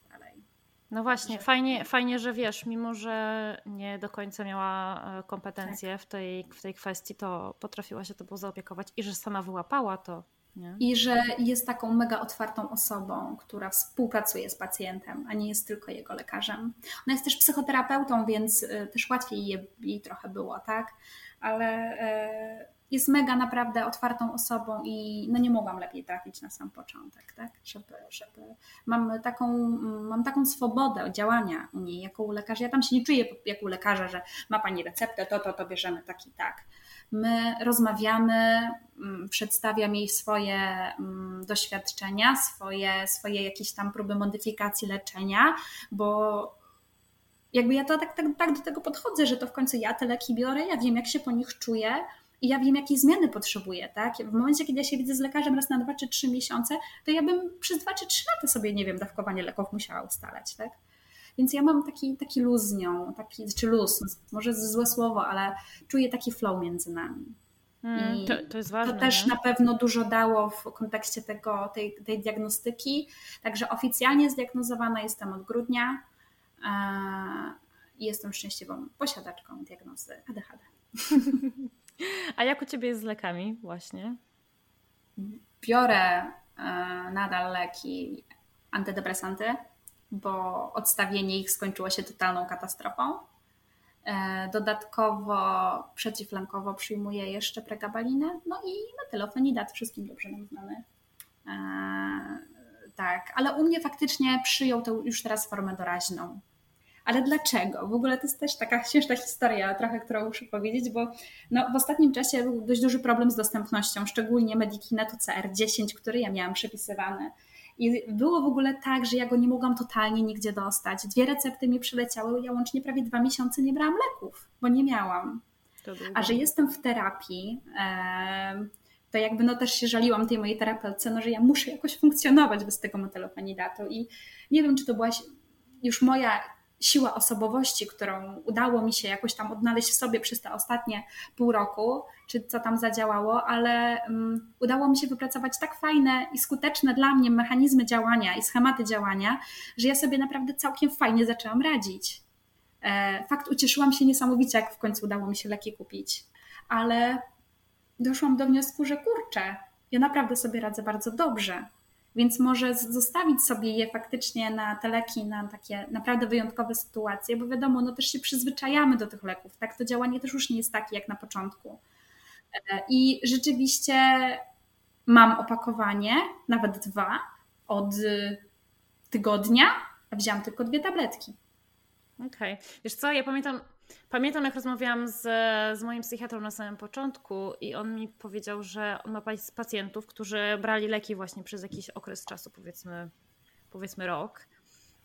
No właśnie, fajnie, fajnie, że wiesz, mimo że nie do końca miała e, kompetencje tak. w, tej, w tej kwestii, to potrafiła się tobą zaopiekować i że sama wyłapała to. Nie? I że jest taką mega otwartą osobą, która współpracuje z pacjentem, a nie jest tylko jego lekarzem. Ona jest też psychoterapeutą, więc e, też łatwiej jej, jej trochę było, tak? Ale e, jest mega naprawdę otwartą osobą i no nie mogłam lepiej trafić na sam początek, tak? Żeby, żeby mam, taką, mam taką swobodę działania u niej jako u lekarza. Ja tam się nie czuję jak u lekarza, że ma pani receptę, to, to, to bierzemy tak i tak. My rozmawiamy, mm, przedstawiam jej swoje mm, doświadczenia, swoje, swoje jakieś tam próby modyfikacji leczenia, bo jakby ja to tak, tak, tak do tego podchodzę, że to w końcu ja te leki biorę, ja wiem, jak się po nich czuję i ja wiem, jakie zmiany potrzebuję, tak? W momencie, kiedy ja się widzę z lekarzem raz na dwa czy trzy miesiące, to ja bym przez dwa czy trzy lata sobie, nie wiem, dawkowanie leków musiała ustalać, tak? Więc ja mam taki, taki luz z nią, taki, czy luz, może złe słowo, ale czuję taki flow między nami. Hmm, to, to, jest ważne. To też nie? na pewno dużo dało w kontekście tego, tej, tej diagnostyki. Także oficjalnie zdiagnozowana jestem od grudnia i jestem szczęśliwą posiadaczką diagnozy ADHD. A jak u Ciebie jest z lekami właśnie? Biorę e, nadal leki antydepresanty, bo odstawienie ich skończyło się totalną katastrofą. E, dodatkowo przeciwflankowo przyjmuję jeszcze pregabalinę, no i metylofenidat, wszystkim dobrze nam znany. E, tak, ale u mnie faktycznie przyjął to już teraz formę doraźną. Ale dlaczego? W ogóle to jest też taka śmieszna historia, trochę, którą muszę powiedzieć, bo no, w ostatnim czasie był dość duży problem z dostępnością, szczególnie Medikinetu CR10, który ja miałam przepisywany. I było w ogóle tak, że ja go nie mogłam totalnie nigdzie dostać. Dwie recepty mi przyleciały, ja łącznie prawie dwa miesiące nie brałam leków, bo nie miałam. A że jestem w terapii, to jakby no też się żaliłam tej mojej terapeutce, no, że ja muszę jakoś funkcjonować bez tego metylofanidatu. I nie wiem, czy to była już moja siła osobowości, którą udało mi się jakoś tam odnaleźć w sobie przez te ostatnie pół roku, czy co tam zadziałało, ale um, udało mi się wypracować tak fajne i skuteczne dla mnie mechanizmy działania i schematy działania, że ja sobie naprawdę całkiem fajnie zaczęłam radzić. E, fakt, ucieszyłam się niesamowicie, jak w końcu udało mi się leki kupić, ale doszłam do wniosku, że kurczę, ja naprawdę sobie radzę bardzo dobrze więc może zostawić sobie je faktycznie na te leki, na takie naprawdę wyjątkowe sytuacje, bo wiadomo, no też się przyzwyczajamy do tych leków, tak? To działanie też już nie jest takie jak na początku. E, I rzeczywiście mam opakowanie, nawet dwa, od tygodnia, a wziąłam tylko dwie tabletki. Okej. Okay. Wiesz co, ja pamiętam, Pamiętam, jak rozmawiałam z, z moim psychiatrą na samym początku i on mi powiedział, że on ma pacjentów, którzy brali leki właśnie przez jakiś okres czasu, powiedzmy, powiedzmy rok.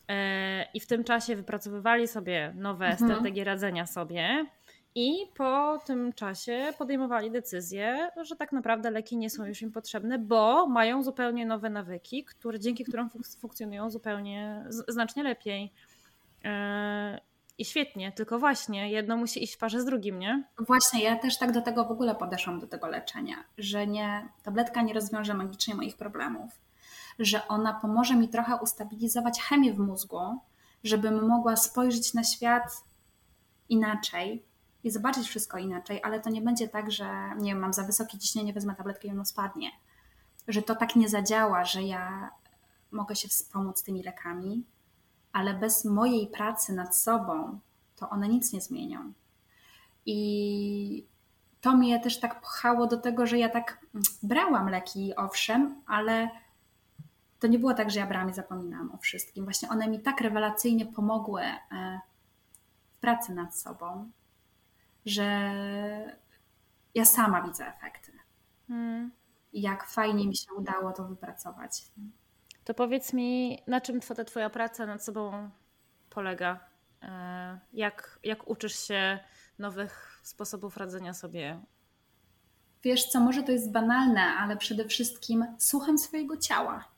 E, I w tym czasie wypracowywali sobie nowe mhm. strategie radzenia sobie, i po tym czasie podejmowali decyzję, że tak naprawdę leki nie są już im potrzebne, bo mają zupełnie nowe nawyki, które, dzięki którym funkcjonują zupełnie znacznie lepiej. I świetnie, tylko właśnie jedno musi iść w parze z drugim, nie? Właśnie, ja też tak do tego w ogóle podeszłam, do tego leczenia, że nie, tabletka nie rozwiąże magicznie moich problemów, że ona pomoże mi trochę ustabilizować chemię w mózgu, żebym mogła spojrzeć na świat inaczej i zobaczyć wszystko inaczej, ale to nie będzie tak, że nie wiem, mam za wysokie ciśnienie, wezmę tabletkę i ono spadnie. Że to tak nie zadziała, że ja mogę się wspomóc tymi lekami, ale bez mojej pracy nad sobą to one nic nie zmienią. I to mnie też tak pchało do tego, że ja tak brałam leki, owszem, ale to nie było tak, że ja brałam i zapominałam o wszystkim. Właśnie one mi tak rewelacyjnie pomogły e, w pracy nad sobą, że ja sama widzę efekty. Hmm. Jak fajnie mi się udało to wypracować. To powiedz mi, na czym ta Twoja praca nad sobą polega? E, jak, jak uczysz się nowych sposobów radzenia sobie? Wiesz co, może to jest banalne, ale przede wszystkim słucham swojego ciała.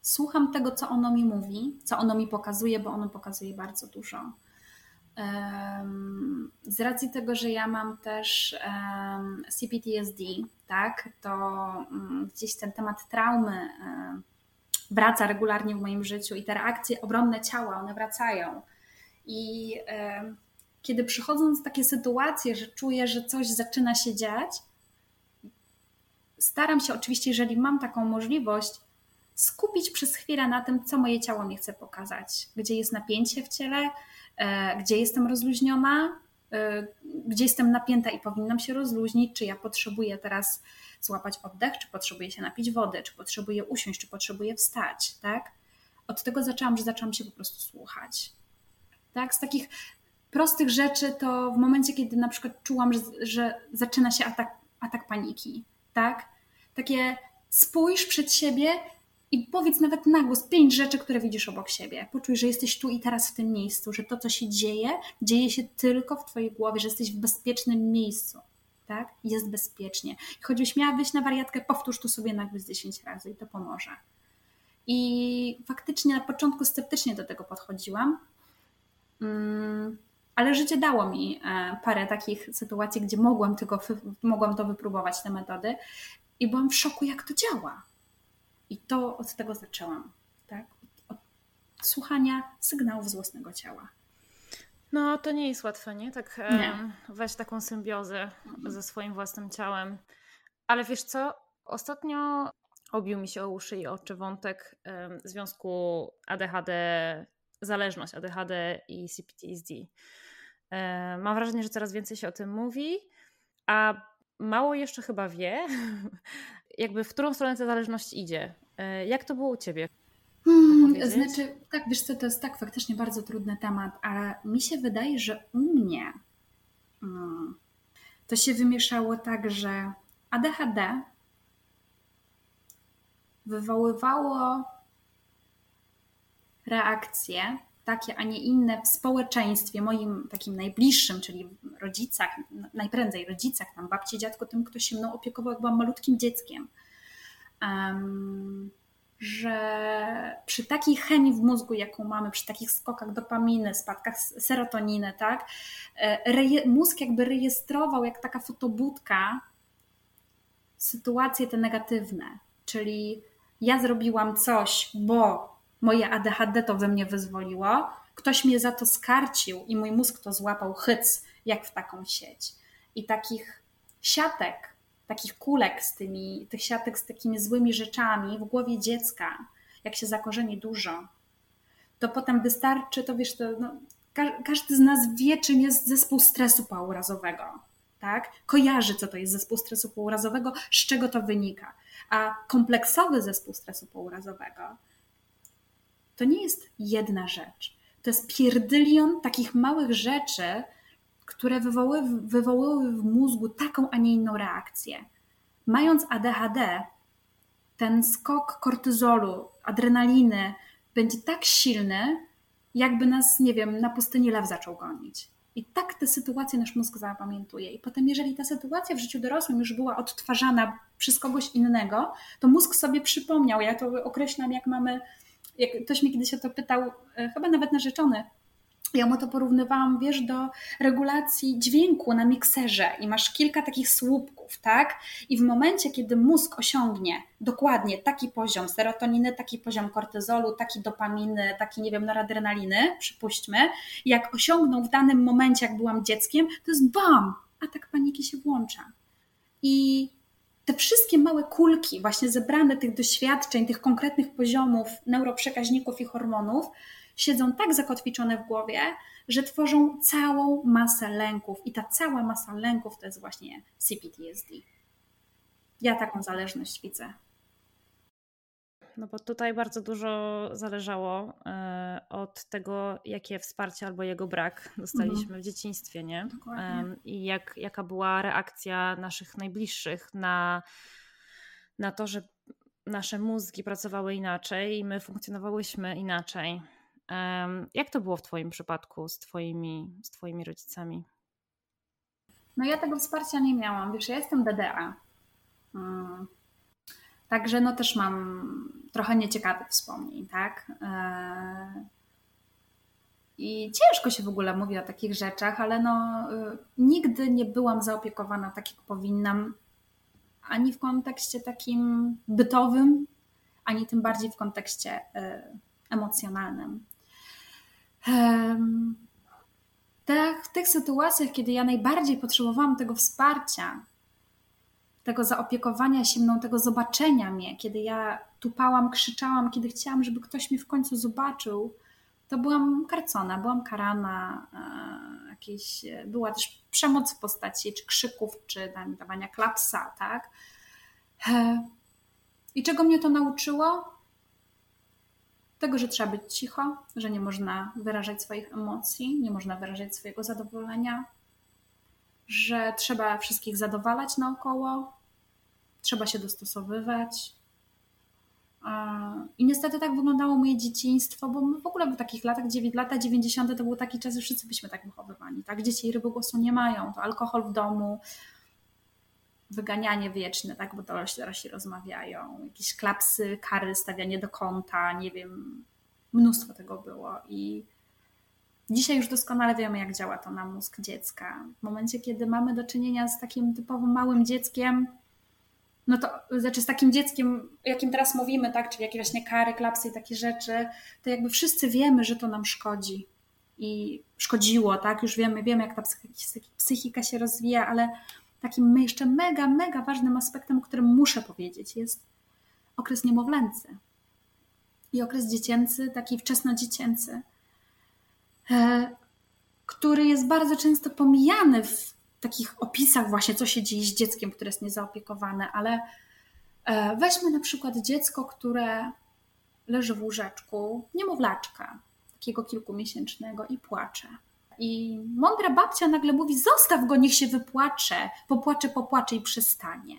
Słucham tego, co ono mi mówi, co ono mi pokazuje, bo ono pokazuje bardzo dużo. Z racji tego, że ja mam też CPTSD, tak, to mm, gdzieś ten temat traumy wraca regularnie w moim życiu i te reakcje obronne ciała, one wracają. I e, kiedy przychodzą takie sytuacje, że czuję, że coś zaczyna się dziać, staram się oczywiście, jeżeli mam taką możliwość, skupić przez chwilę na tym, co moje ciało mi chce pokazać, gdzie jest napięcie w ciele, e, gdzie jestem rozluźniona, gdzie jestem napięta i powinnam się rozluźnić, czy ja potrzebuję teraz złapać oddech, czy potrzebuję się napić wody, czy potrzebuję usiąść, czy potrzebuję wstać, tak? Od tego zaczęłam, że zaczęłam się po prostu słuchać. Tak? Z takich prostych rzeczy to w momencie, kiedy na przykład czułam, że, że zaczyna się atak, atak paniki, tak? Takie spójrz przed siebie i powiedz nawet na głos pięć rzeczy, które widzisz obok siebie. Poczuj, że jesteś tu i teraz w tym miejscu, że to, co się dzieje, dzieje się tylko w Twojej głowie, że jesteś w bezpiecznym miejscu. Tak? Jest bezpiecznie. Choćbyś miała wyjść na wariatkę, powtórz to sobie na głos 10 razy i to pomoże. I faktycznie na początku sceptycznie do tego podchodziłam, mm, ale życie dało mi e, parę takich sytuacji, gdzie mogłam, tylko, mogłam to wypróbować, te metody, i byłam w szoku, jak to działa. I to od tego zaczęłam, tak? Od słuchania sygnałów z własnego ciała. No, to nie jest łatwe, nie? Tak nie. weź taką symbiozę ze swoim własnym ciałem. Ale wiesz co? Ostatnio obił mi się o uszy i oczy wątek um, związku ADHD, zależność ADHD i CPTSD. Um, mam wrażenie, że coraz więcej się o tym mówi, a mało jeszcze chyba wie, jakby w którą stronę ta zależność idzie. E, jak to było u ciebie? Hmm, znaczy, tak, wiesz co, to jest tak faktycznie bardzo trudny temat, ale mi się wydaje, że u mnie hmm, to się wymieszało tak, że ADHD wywoływało reakcje takie, a nie inne w społeczeństwie, moim takim najbliższym, czyli rodzicach, najprędzej rodzicach, tam babci, dziadko, tym, kto się mną opiekował, jak byłam malutkim dzieckiem. Um, że przy takiej chemii w mózgu, jaką mamy, przy takich skokach dopaminy, spadkach serotoniny, tak, e, mózg jakby rejestrował jak taka fotobudka sytuacje te negatywne, czyli ja zrobiłam coś, bo moje ADHD to we mnie wyzwoliło, ktoś mnie za to skarcił i mój mózg to złapał chyc, jak w taką sieć. I takich siatek, takich kulek z tymi, tych siatek z takimi złymi rzeczami w głowie dziecka, jak się zakorzeni dużo, to potem wystarczy, to wiesz, to no, każdy z nas wie, czym jest zespół stresu pourazowego. Tak? Kojarzy, co to jest zespół stresu pourazowego, z czego to wynika. A kompleksowy zespół stresu pourazowego to nie jest jedna rzecz. To jest pierdylion takich małych rzeczy, które wywoły, wywołyły w mózgu taką, a nie inną reakcję. Mając ADHD, ten skok kortyzolu, adrenaliny będzie tak silny, jakby nas, nie wiem, na pustyni lew zaczął gonić. I tak te sytuacje nasz mózg zapamiętuje. I potem, jeżeli ta sytuacja w życiu dorosłym już była odtwarzana przez kogoś innego, to mózg sobie przypomniał. Ja to określam, jak mamy jak ktoś mnie kiedyś o to pytał, e, chyba nawet narzeczony, ja mu to porównywałam, wiesz, do regulacji dźwięku na mikserze i masz kilka takich słupków, tak? I w momencie, kiedy mózg osiągnie dokładnie taki poziom serotoniny, taki poziom kortyzolu, taki dopaminy, taki, nie wiem, noradrenaliny, przypuśćmy, jak osiągnął w danym momencie, jak byłam dzieckiem, to jest bam! Atak paniki się włącza. I te wszystkie małe kulki, właśnie zebrane tych doświadczeń, tych konkretnych poziomów neuroprzekaźników i hormonów, siedzą tak zakotwiczone w głowie, że tworzą całą masę lęków. I ta cała masa lęków to jest właśnie CPTSD. Ja taką zależność widzę. No bo tutaj bardzo dużo zależało e, od tego, jakie wsparcie albo jego brak dostaliśmy mhm. w dzieciństwie, nie? Dokładnie. I jak, jaka była reakcja naszych najbliższych na, na to, że nasze mózgi pracowały inaczej i my funkcjonowałyśmy inaczej. Jak to było w Twoim przypadku z Twoimi, z twoimi rodzicami? No ja tego wsparcia nie miałam. Wiesz, ja jestem DDA. Hmm. Także no też mam trochę nieciekawych wspomnień, tak? E, I ciężko się w ogóle mówi o takich rzeczach, ale no y, nigdy nie byłam zaopiekowana tak, jak powinnam, ani w kontekście takim bytowym, ani tym bardziej w kontekście y, emocjonalnym. W tych sytuacjach, kiedy ja najbardziej potrzebowałam tego wsparcia, tego zaopiekowania się mną, tego zobaczenia mnie, kiedy ja tupałam, krzyczałam, kiedy chciałam, żeby ktoś mnie w końcu zobaczył, to byłam karcona, byłam karana, e, jakieś, była też przemoc w postaci czy krzyków, czy dawania klapsa, tak? E, I czego mnie to nauczyło? Tego, że trzeba być cicho, że nie można wyrażać swoich emocji, nie można wyrażać swojego zadowolenia, że trzeba wszystkich zadowalać naokoło, trzeba się dostosowywać. I niestety tak wyglądało moje dzieciństwo, bo my w ogóle w takich latach, lata 90. to był taki czas, że wszyscy byliśmy tak wychowywani. Tak? Dzieci ryby głosu nie mają, to alkohol w domu, wyganianie wieczne, tak? bo dorośli, dorośli rozmawiają, jakieś klapsy, kary, stawianie do kąta, nie wiem, mnóstwo tego było. I Dzisiaj już doskonale wiemy, jak działa to na mózg dziecka. W momencie, kiedy mamy do czynienia z takim typowym małym dzieckiem, no to znaczy z takim dzieckiem, jakim teraz mówimy, tak, czyli jakieś właśnie kary, klapsy i takie rzeczy, to jakby wszyscy wiemy, że to nam szkodzi i szkodziło, tak, już wiemy, wiemy jak ta psychika się rozwija, ale takim jeszcze mega, mega ważnym aspektem, o którym muszę powiedzieć, jest okres niemowlęcy i okres dziecięcy, taki wczesnodziecięcy. E, który jest bardzo często pomijany w takich opisach właśnie, co się dzieje z dzieckiem, które jest niezaopiekowane, ale e, weźmy na przykład dziecko, które leży w łóżeczku, niemowlaczka, takiego kilkumiesięcznego i płacze. I mądra babcia nagle mówi: Zostaw go, niech się wypłacze, popłacze, popłacze i przestanie.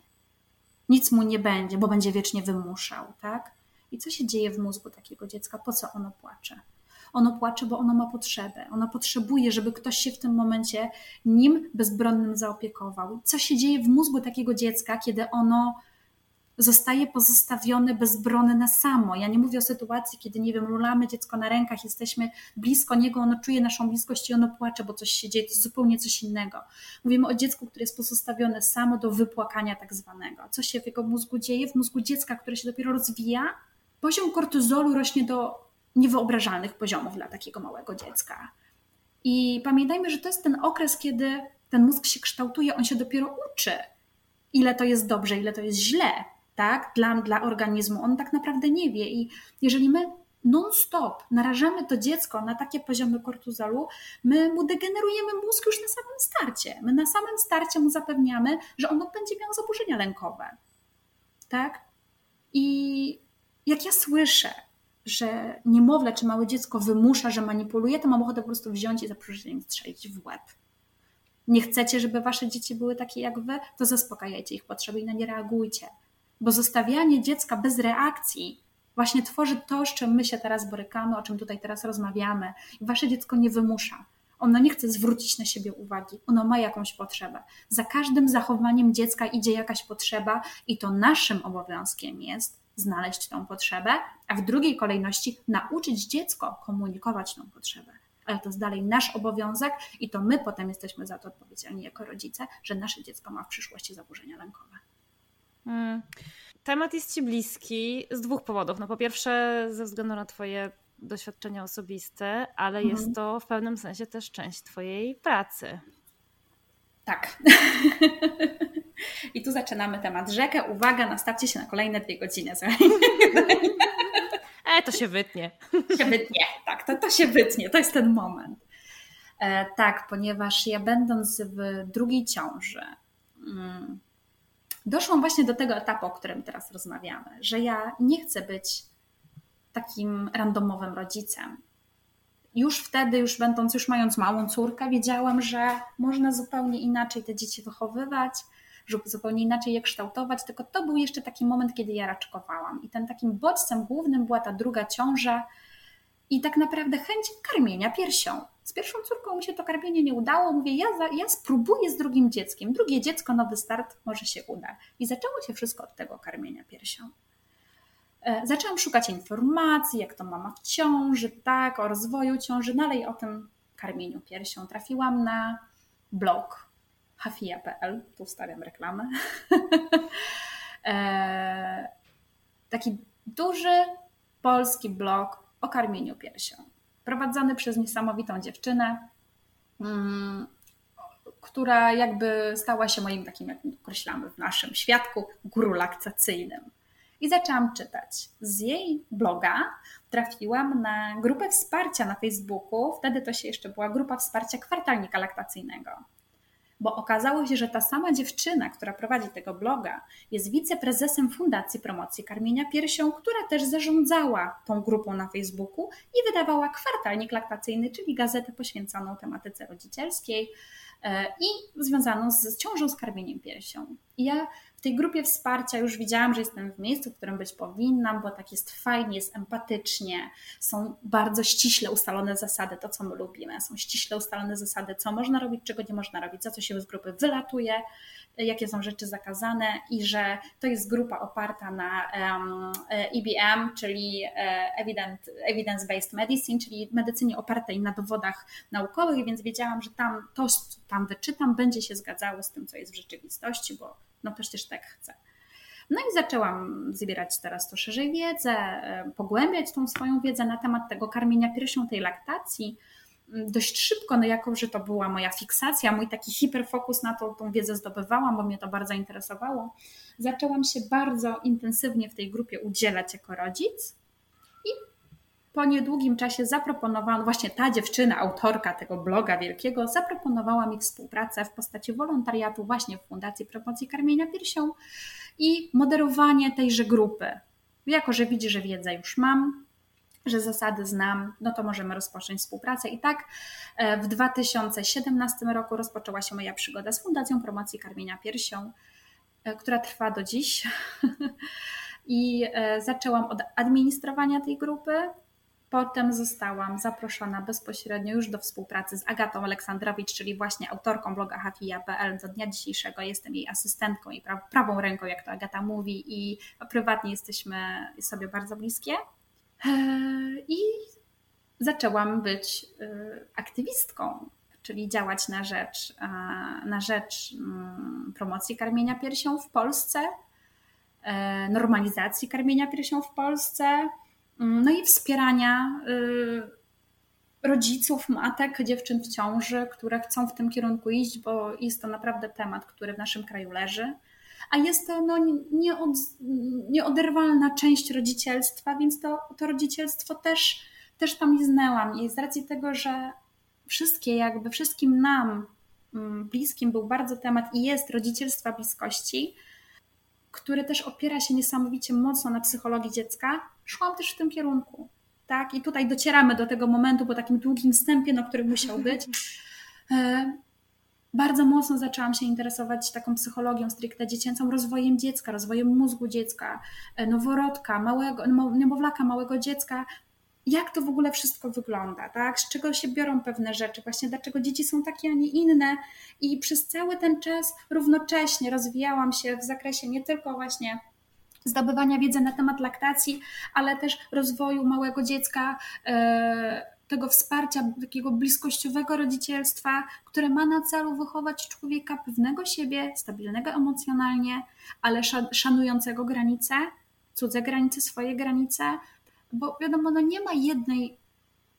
Nic mu nie będzie, bo będzie wiecznie wymuszał, tak? I co się dzieje w mózgu takiego dziecka? Po co ono płacze? ono płacze, bo ono ma potrzebę. Ono potrzebuje, żeby ktoś się w tym momencie nim bezbronnym zaopiekował. Co się dzieje w mózgu takiego dziecka, kiedy ono zostaje pozostawione bezbronne samo. Ja nie mówię o sytuacji, kiedy, nie wiem, lulamy dziecko na rękach, jesteśmy blisko niego, ono czuje naszą bliskość i ono płacze, bo coś się dzieje, to jest zupełnie coś innego. Mówimy o dziecku, które jest pozostawione samo do wypłakania tak zwanego. Co się w jego mózgu dzieje? W mózgu dziecka, które się dopiero rozwija, poziom kortyzolu rośnie do niewyobrażalnych poziomów dla takiego małego dziecka. I pamiętajmy, że to jest ten okres, kiedy ten mózg się kształtuje, on się dopiero uczy, ile to jest dobrze, ile to jest źle, tak? Dla, dla organizmu. On tak naprawdę nie wie. I jeżeli my non-stop narażamy to dziecko na takie poziomy kortyzolu, my mu degenerujemy mózg już na samym starcie. My na samym starcie mu zapewniamy, że ono będzie miało zaburzenia lękowe. Tak? I jak ja słyszę, że niemowlę czy małe dziecko wymusza, że manipuluje, to mam ochotę po prostu wziąć i za przeproszeniem strzelić w łeb. Nie chcecie, żeby wasze dzieci były takie jak wy, to zaspokajajcie ich potrzeby i na nie reagujcie. Bo zostawianie dziecka bez reakcji właśnie tworzy to, z czym my się teraz borykamy, o czym tutaj teraz rozmawiamy. Wasze dziecko nie wymusza. Ono nie chce zwrócić na siebie uwagi, ono ma jakąś potrzebę. Za każdym zachowaniem dziecka idzie jakaś potrzeba, i to naszym obowiązkiem jest znaleźć tą potrzebę, a w drugiej kolejności nauczyć dziecko komunikować tą potrzebę. Ale to jest dalej nasz obowiązek i to my potem jesteśmy za to odpowiedzialni jako rodzice, że nasze dziecko ma w przyszłości zaburzenia lękowe. Hmm. Temat jest Ci bliski z dwóch powodów. No po pierwsze, ze względu na Twoje doświadczenia osobiste, ale mhm. jest to w pewnym sensie też część Twojej pracy. Tak. I tu zaczynamy temat rzekę. Uwaga, nastawcie się na kolejne dwie godziny. E, to się wytnie. Się wytnie, tak, to, to się wytnie, to jest ten moment. E, tak, ponieważ ja będąc w drugiej ciąży, mm, doszłam właśnie do tego etapu, o którym teraz rozmawiamy, że ja nie chcę być takim randomowym rodzicem. Już wtedy, już będąc, już mając małą córkę, wiedziałam, że można zupełnie inaczej te dzieci wychowywać, zupełnie inaczej je kształtować, tylko to był jeszcze taki moment, kiedy ja raczkowałam. I ten takim bodźcem głównym była ta druga ciąża i tak naprawdę chęć karmienia piersią. Z pierwszą córką mi się to karmienie nie udało. Mówię, ja, ja spróbuję z drugim dzieckiem. Drugie dziecko, nowy start, może się uda. I zaczęło się wszystko od tego karmienia piersią. E, zaczęłam szukać informacji, jak to mama w ciąży, tak, o rozwoju ciąży, dalej o tym karmieniu piersią. Trafiłam na blog hafia.pl, tu stawiam reklamę. E, taki duży polski blog o karmieniu piersią, prowadzony przez niesamowitą dziewczynę, mm, która jakby stała się moim takim, jak określamy w naszym świadku, guru laktacyjnym. i zaczęłam czytać. Z jej bloga trafiłam na grupę wsparcia na Facebooku. Wtedy to się jeszcze była grupa wsparcia kwartalnika laktacyjnego bo okazało się, że ta sama dziewczyna, która prowadzi tego bloga, jest wiceprezesem Fundacji Promocji Karmienia Piersią, która też zarządzała tą grupą na Facebooku i wydawała kwartalnik laktacyjny, czyli gazetę poświęconą tematyce rodzicielskiej e, i związaną z ciążą z karmieniem piersią. I ja tej grupie wsparcia już widziałam, że jestem w miejscu, w którym być powinnam, bo tak jest fajnie, jest empatycznie, są bardzo ściśle ustalone zasady, to co my lubimy, są ściśle ustalone zasady, co można robić, czego nie można robić, za co się z grupy wylatuje, jakie są rzeczy zakazane i że to jest grupa oparta na EBM, czyli e, Evidence-Based Medicine, czyli medycynie opartej na dowodach naukowych, więc wiedziałam, że tam to, co tam wyczytam, będzie się zgadzało z tym, co jest w rzeczywistości, bo no przecież tak chcę. No i zaczęłam zbierać teraz to szerzej wiedzę, pogłębiać tą swoją wiedzę na temat tego karmienia piersią, tej laktacji. Mm, dość szybko, no jako, że to była moja fiksacja, mój taki hiperfokus na to, tą wiedzę zdobywałam, bo mnie to bardzo interesowało. Zaczęłam się bardzo intensywnie w tej grupie udzielać jako rodzic po niedługim czasie zaproponowano, właśnie ta dziewczyna, autorka tego bloga wielkiego, zaproponowała mi współpracę w postaci wolontariatu właśnie w Fundacji Promocji Karmienia Piersią i moderowanie tejże grupy. Jako, że widzi, że wiedzę już mam, że zasady znam, no to możemy rozpocząć współpracę. I tak e, w 2017 roku rozpoczęła się moja przygoda z Fundacją Promocji Karmienia Piersią, e, która trwa do dziś. I e, zaczęłam od administrowania tej grupy, Potem zostałam zaproszona bezpośrednio już do współpracy z Agatą Aleksandrowicz, czyli właśnie autorką bloga hafija.pl. Do dnia dzisiejszego jestem jej asystentką i prawą ręką, jak to Agata mówi, i prywatnie jesteśmy sobie bardzo bliskie. Eee, I zaczęłam być e, aktywistką, czyli działać na rzecz, e, na rzecz mm, promocji karmienia piersią w Polsce, e, normalizacji karmienia piersią w Polsce no i wspierania y, rodziców, matek, dziewczyn w ciąży, które chcą w tym kierunku iść, bo jest to naprawdę temat, który w naszym kraju leży. A jest to no, nieod, nieoderwalna część rodzicielstwa, więc to, to rodzicielstwo też, też tam liznęłam. I z racji tego, że wszystkie, jakby wszystkim nam mm, bliskim był bardzo temat i jest rodzicielstwa bliskości, który też opiera się niesamowicie mocno na psychologii dziecka, szłam też w tym kierunku. Tak? I tutaj docieramy do tego momentu po takim długim wstępie, no, który musiał być. E, bardzo mocno zaczęłam się interesować taką psychologią stricte dziecięcą, rozwojem dziecka, rozwojem mózgu dziecka, e, noworodka, małego, niemowlaka, małego dziecka, jak to w ogóle wszystko wygląda, tak? Z czego się biorą pewne rzeczy, właśnie dlaczego dzieci są takie, a nie inne. I przez cały ten czas równocześnie rozwijałam się w zakresie nie tylko właśnie zdobywania wiedzy na temat laktacji, ale też rozwoju małego dziecka, e, tego wsparcia, takiego bliskościowego rodzicielstwa, które ma na celu wychować człowieka pewnego siebie, stabilnego emocjonalnie, ale szanującego granice, cudze granice, swoje granice, bo wiadomo, no nie ma jednej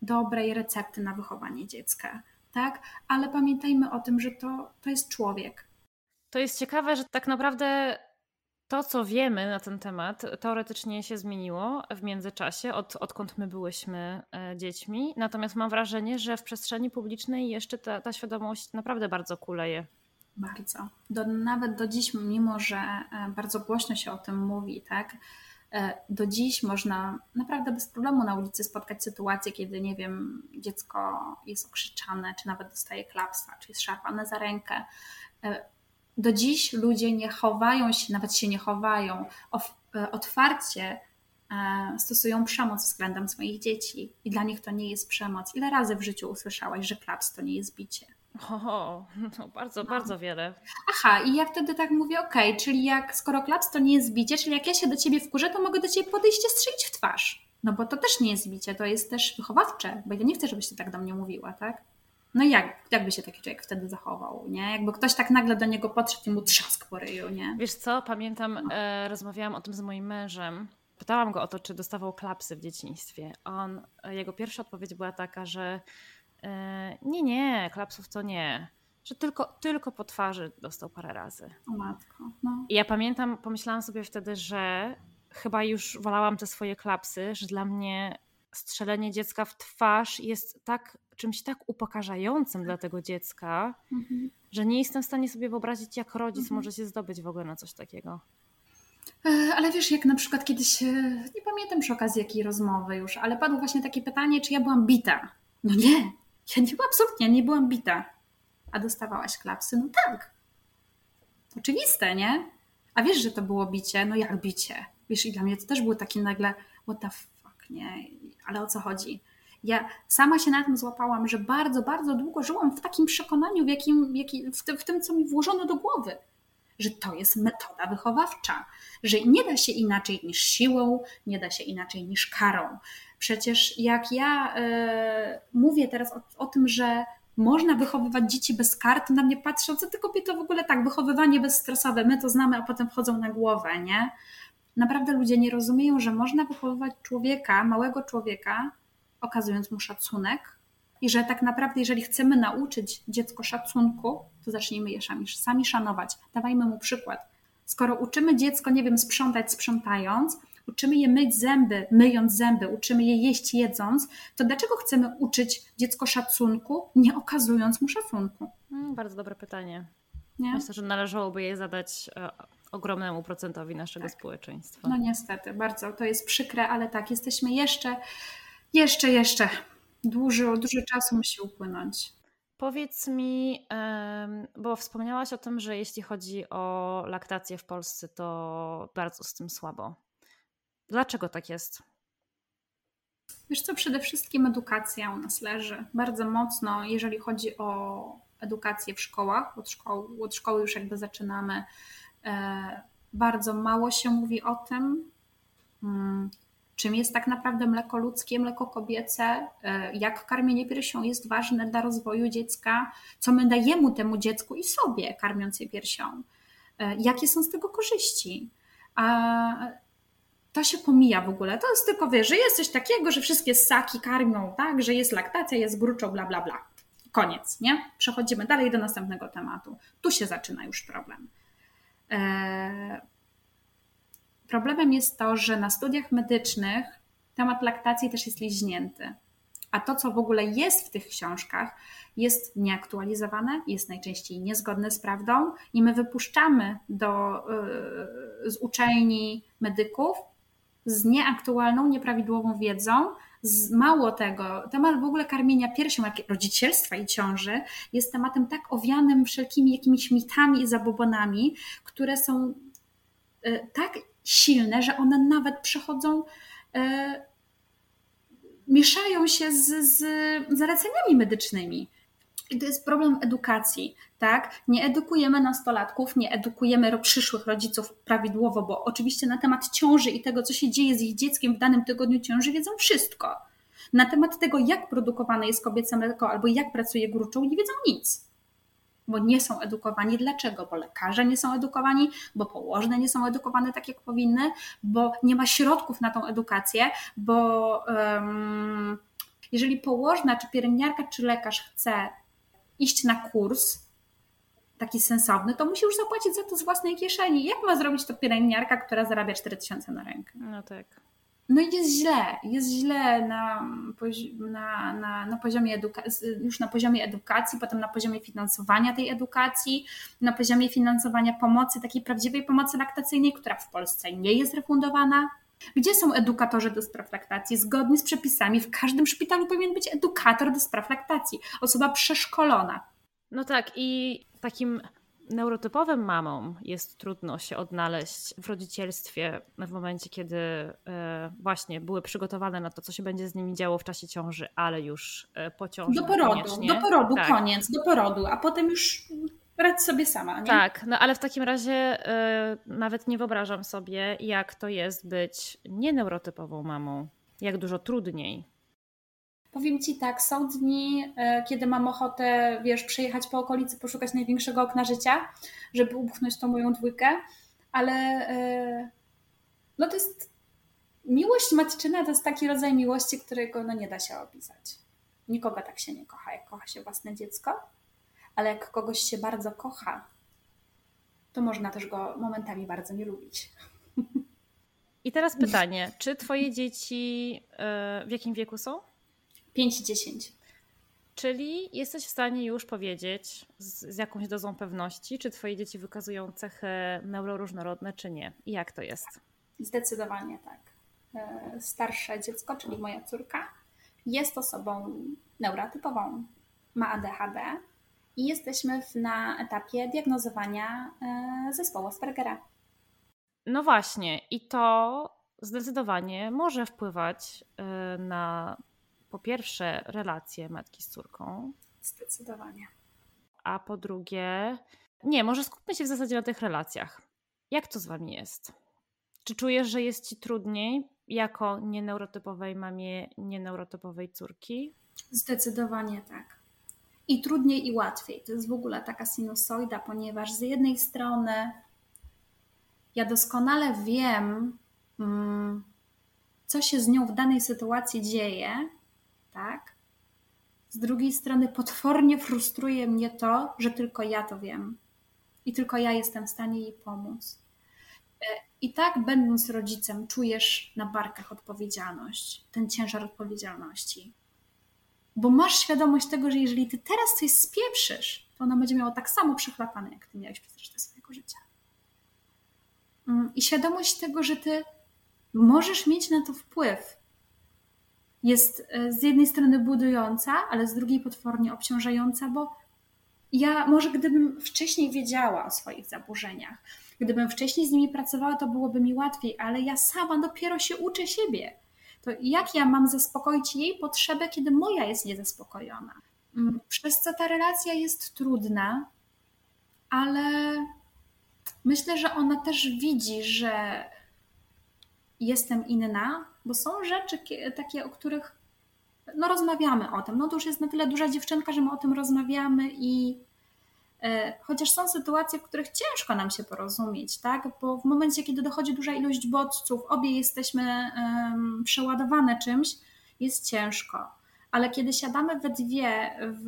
dobrej recepty na wychowanie dziecka, tak? Ale pamiętajmy o tym, że to, to jest człowiek. To jest ciekawe, że tak naprawdę to, co wiemy na ten temat, teoretycznie się zmieniło w międzyczasie, od, odkąd my byłyśmy e, dziećmi. Natomiast mam wrażenie, że w przestrzeni publicznej jeszcze ta, ta świadomość naprawdę bardzo kuleje. Bardzo. Do, nawet do dziś, mimo że e, bardzo głośno się o tym mówi, tak, E, do dziś można naprawdę bez problemu na ulicy spotkać sytuację, kiedy, nie wiem, dziecko jest okrzyczane, czy nawet dostaje klapsa, czy jest szarpane za rękę. E, do dziś ludzie nie chowają się, nawet się nie chowają, e, otwarcie stosują przemoc względem swoich dzieci i dla nich to nie jest przemoc. Ile razy w życiu usłyszałaś, że klaps to nie jest bicie? O, no bardzo, no. bardzo wiele. Aha, i ja wtedy tak mówię, okej, okay, czyli jak skoro klaps to nie jest bicie, czyli jak ja się do ciebie wkurzę, to mogę do ciebie podejść i strzelić w twarz. No bo to też nie jest bicie, to jest też wychowawcze, bo ja nie chcę, żebyś ty tak do mnie mówiła, tak? No jak, jak by się taki człowiek wtedy zachował, nie? Jakby ktoś tak nagle do niego podszedł i mu trzask po ryju, nie? Wiesz co, pamiętam, no. e, rozmawiałam o tym z moim mężem. Pytałam go o to, czy dostawał klapsy w dzieciństwie. On, jego pierwsza odpowiedź była taka, że E, nie, nie, klapsów to nie. Że tylko, tylko po twarzy dostał parę razy. O matko. No. I ja pamiętam, pomyślałam sobie wtedy, że chyba już wolałam te swoje klapsy, że dla mnie strzelenie dziecka w twarz jest tak czymś tak upokarzającym dla tego dziecka, mhm. że nie jestem w stanie sobie wyobrazić, jak rodzic mhm. może się zdobyć w ogóle na coś takiego. E, ale wiesz, jak na przykład kiedyś, e, nie pamiętam przy okazji jakiej rozmowy już, ale padło właśnie takie pytanie, czy ja byłam bita. No nie, ja nie byłam absolutnie, nie byłam bita. A dostawałaś klapsy? No tak. Oczywiste, nie? A wiesz, że to było bicie? No jak bicie? Wiesz, i dla mnie to też było takie nagle, what the fuck, nie? Ale o co chodzi? Ja sama się na tym złapałam, że bardzo, bardzo długo żyłam w takim przekonaniu, w, jakim, w, tym, co mi włożono do głowy, że to jest metoda wychowawcza, że nie da się inaczej niż siłą, nie da się inaczej niż karą. Przecież jak ja y, mówię teraz o, o, tym, że można wychowywać dzieci bez kar, to na mnie patrzą, co ty kobieto w ogóle tak, wychowywanie bezstresowe, my to znamy, a potem wchodzą na głowę, nie? Naprawdę ludzie nie rozumieją, że można wychowywać człowieka, małego człowieka, okazując mu szacunek, i że tak naprawdę, jeżeli chcemy nauczyć dziecko szacunku, to zacznijmy je sami, sami szanować. Dawajmy mu przykład. Skoro uczymy dziecko, nie wiem, sprzątać sprzątając, uczymy je myć zęby, myjąc zęby, uczymy je jeść jedząc, to dlaczego chcemy uczyć dziecko szacunku, nie okazując mu szacunku? Hmm, bardzo dobre pytanie. Nie? Myślę, że należałoby je zadać e, ogromnemu procentowi naszego tak. społeczeństwa. No niestety, bardzo to jest przykre, ale tak, jesteśmy jeszcze, jeszcze, jeszcze. Dużo, dużo czasu musi upłynąć. Powiedz mi, bo wspomniałaś o tym, że jeśli chodzi o laktację w Polsce, to bardzo z tym słabo. Dlaczego tak jest? Wiesz co, przede wszystkim edukacja u nas leży bardzo mocno, jeżeli chodzi o edukację w szkołach. Od od szkoły już jakby zaczynamy. E, bardzo mało się mówi o tym, mm, czym jest tak naprawdę mleko ludzkie, mleko kobiece, e, jak karmienie piersią jest ważne dla rozwoju dziecka, co my dajemy temu dziecku i sobie karmiąc je piersią, e, jakie są z tego korzyści. A to się pomija w ogóle. To jest tylko, wiesz, że jest coś takiego, że wszystkie ssaki karmią, tak, że jest laktacja, jest gruczoł, bla, bla, bla. Koniec, nie? Przechodzimy dalej do następnego tematu. Tu się zaczyna już problem. Eee, problemem jest to, że na studiach medycznych temat laktacji też jest liźnięty. A to, co w ogóle jest w tych książkach, jest nieaktualizowane, jest najczęściej niezgodne z prawdą i my wypuszczamy do, yy, z uczelni medyków z nieaktualną, nieprawidłową wiedzą. Z, mało tego, temat w ogóle karmienia piersią, jak rodzicielstwa i ciąży, jest tematem tak owianym wszelkimi jakimiś mitami i zabobonami, które są y, tak silne, że one nawet przechodzą, y, mieszają się z, z zaleceniami medycznymi. I to jest problem edukacji, tak? Nie edukujemy nastolatków, nie edukujemy przyszłych rodziców prawidłowo, bo oczywiście na temat ciąży i tego, co się dzieje z ich dzieckiem w danym tygodniu ciąży, wiedzą wszystko. Na temat tego, jak produkowane jest kobiece mleko albo jak pracuje gruczoł, nie wiedzą nic. Bo nie są edukowani. Dlaczego? Bo lekarze nie są edukowani, bo położne nie są edukowane tak, jak powinny, bo nie ma środków na tą edukację, bo um, jeżeli położna, czy pielęgniarka, czy lekarz chce iść na kurs taki sensowny, to musi już zapłacić za to z własnej kieszeni. Jak ma zrobić to pielęgniarka, która zarabia 4000 na rękę? No tak. No i jest źle, jest źle na, na, na, na poziomie edukacji, już na poziomie edukacji, potem na poziomie finansowania tej edukacji, na poziomie finansowania pomocy, takiej prawdziwej pomocy laktacyjnej, która w Polsce nie jest refundowana. Gdzie są edukatorzy do spraw laktacji? Zgodnie z przepisami w każdym szpitalu powinien być edukator do spraw laktacji, osoba przeszkolona. No tak, i takim neurotypowym mamom jest trudno się odnaleźć w rodzicielstwie w momencie, kiedy e, właśnie były przygotowane na to, co się będzie z nimi działo w czasie ciąży, ale już e, po ciąży. Do porodu, do porodu, tak. koniec, do porodu, a potem już radź sobie sama. Nie? Tak, no ale w takim razie y, nawet nie wyobrażam sobie, jak to jest być nieneurotypową mamą. Jak dużo trudniej. Powiem ci tak, są dni, y, kiedy mam ochotę, wiesz, przejechać po okolicy, poszukać największego okna życia, żeby upchnąć tą moją dwójkę, ale y, no to jest miłość matczyna to jest taki rodzaj miłości, którego no nie da się opisać. Nikogo tak się nie kocha, jak kocha się własne dziecko ale jak kogoś się bardzo kocha, to można też go momentami bardzo nie lubić. I teraz pytanie, czy twoje dzieci w jakim wieku są? 5 i 10. Czyli jesteś w stanie już powiedzieć z, z, jakąś dozą pewności, czy twoje dzieci wykazują cechy neuroróżnorodne, czy nie? I jak to jest? Zdecydowanie tak. E, starsze dziecko, czyli moja córka, jest osobą neurotypową, ma ADHD i jesteśmy na etapie diagnozowania e, zespołu Aspergera. No właśnie, i to zdecydowanie może wpływać e, na po pierwsze relacje matki z córką. Zdecydowanie. A po drugie, nie, może skupmy się w zasadzie na tych relacjach. Jak to z wami jest? Czy czujesz, że jest ci trudniej jako nieneurotypowej mamie, nieneurotypowej córki? Zdecydowanie tak. I trudniej i łatwiej. To jest w ogóle taka sinusoida, ponieważ z jednej strony ja doskonale wiem, mm, co się z nią w danej sytuacji dzieje, tak? Z drugiej strony potwornie frustruje mnie to, że tylko ja to wiem i tylko ja jestem w stanie jej pomóc. E, I tak, będąc rodzicem, czujesz na barkach odpowiedzialność, ten ciężar odpowiedzialności. Bo masz świadomość tego, że jeżeli ty teraz coś spieprzysz, to ona będzie miała tak samo przechlapane, jak ty miałeś przez resztę swojego życia. Mm, I świadomość tego, że ty możesz mieć na to wpływ, jest e, z jednej strony budująca, ale z drugiej potwornie obciążająca, bo ja może gdybym wcześniej wiedziała o swoich zaburzeniach, gdybym wcześniej z nimi pracowała, to byłoby mi łatwiej, ale ja sama dopiero się uczę siebie. To jak ja mam zaspokoić jej potrzebę, kiedy moja jest niezaspokojona? Mm, przez co ta relacja jest trudna, ale myślę, że ona też widzi, że jestem inna, bo są rzeczy takie, o których no rozmawiamy o tym. No to już jest na tyle duża dziewczynka, że my o tym rozmawiamy i chociaż są sytuacje, w których ciężko nam się porozumieć, tak? Bo w momencie, kiedy dochodzi duża ilość bodźców, obie jesteśmy um, przeładowane czymś, jest ciężko. Ale kiedy siadamy we dwie w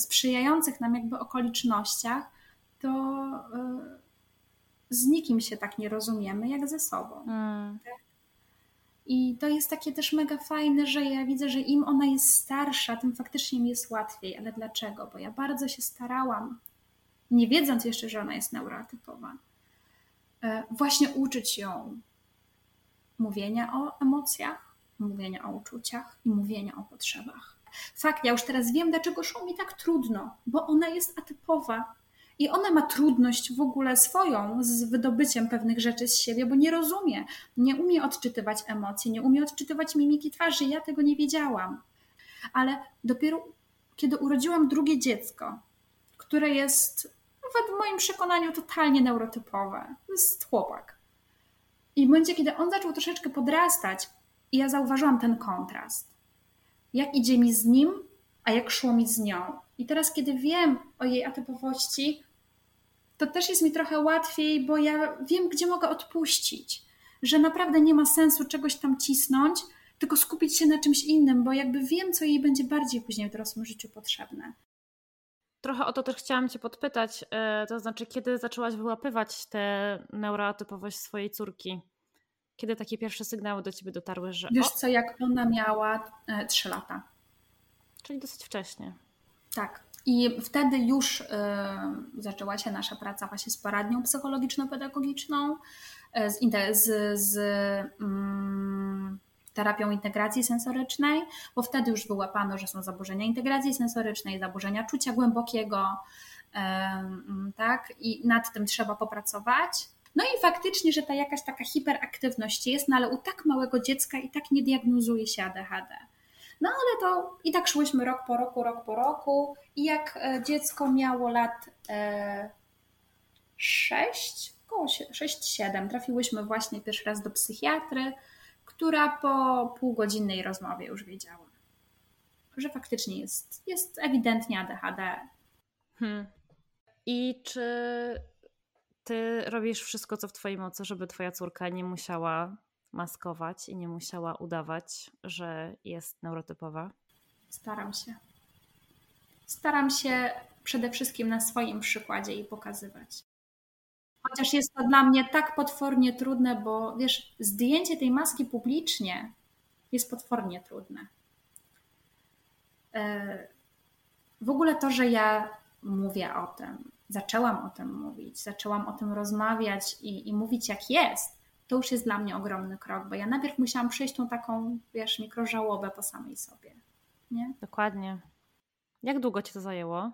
sprzyjających nam jakby okolicznościach, to y, z nikim się tak nie rozumiemy jak ze sobą. Mm. Tak? I to jest takie też mega fajne, że ja widzę, że im ona jest starsza, tym faktycznie mi jest łatwiej. Ale dlaczego? Bo ja bardzo się starałam, nie wiedząc jeszcze, że ona jest neurotypowa, e, właśnie uczyć ją mówienia o emocjach, mówienia o uczuciach i mówienia o potrzebach. Fakt, ja już teraz wiem, dlaczego szło mi tak trudno, bo ona jest atypowa, i ona ma trudność w ogóle swoją z wydobyciem pewnych rzeczy z siebie, bo nie rozumie, nie umie odczytywać emocji, nie umie odczytywać mimiki twarzy. Ja tego nie wiedziałam. Ale dopiero kiedy urodziłam drugie dziecko, które jest w moim przekonaniu totalnie neurotypowe, to jest chłopak. I w momencie, kiedy on zaczął troszeczkę podrastać, ja zauważyłam ten kontrast. Jak idzie mi z nim, a jak szło mi z nią. I teraz, kiedy wiem o jej atypowości, to też jest mi trochę łatwiej, bo ja wiem, gdzie mogę odpuścić. Że naprawdę nie ma sensu czegoś tam cisnąć, tylko skupić się na czymś innym, bo jakby wiem, co jej będzie bardziej później w dorosłym życiu potrzebne. Trochę o to też chciałam Cię podpytać, e, to znaczy, kiedy zaczęłaś wyłapywać tę neurotypowość swojej córki? Kiedy takie pierwsze sygnały do Ciebie dotarły, że. Wiesz co, jak ona miała e, 3 lata. Czyli dosyć wcześnie. Tak. I wtedy już y, zaczęła się nasza praca właśnie z poradnią psychologiczno-pedagogiczną, z, z, z mm, terapią integracji sensorycznej, bo wtedy już wyłapano, że są zaburzenia integracji sensorycznej, zaburzenia czucia głębokiego, tak, i nad tym trzeba popracować. No i faktycznie, że ta jakaś taka hiperaktywność jest, no ale u tak małego dziecka i tak nie diagnozuje się ADHD. No ale to i tak szłyśmy rok po roku, rok po roku i jak e, dziecko miało lat e, 6, około 6-7, trafiłyśmy właśnie pierwszy raz do psychiatry, która po półgodzinnej rozmowie już wiedziała, że faktycznie jest, jest ewidentnie ADHD. Hmm. I czy ty robisz wszystko, co w twojej mocy, żeby twoja córka nie musiała maskować i nie musiała udawać, że jest neurotypowa? Staram się. Staram się przede wszystkim na swoim przykładzie jej pokazywać. Chociaż jest to dla mnie tak potwornie trudne, bo wiesz, zdjęcie tej maski publicznie jest potwornie trudne. E, w ogóle to, że ja mówię o tym, zaczęłam o tym mówić, zaczęłam o tym rozmawiać i, i mówić jak jest, to już jest dla mnie ogromny krok, bo ja najpierw musiałam przejść tą taką, wiesz, mikrożałobę po samej sobie. Nie? Dokładnie. Jak długo ci to zajęło?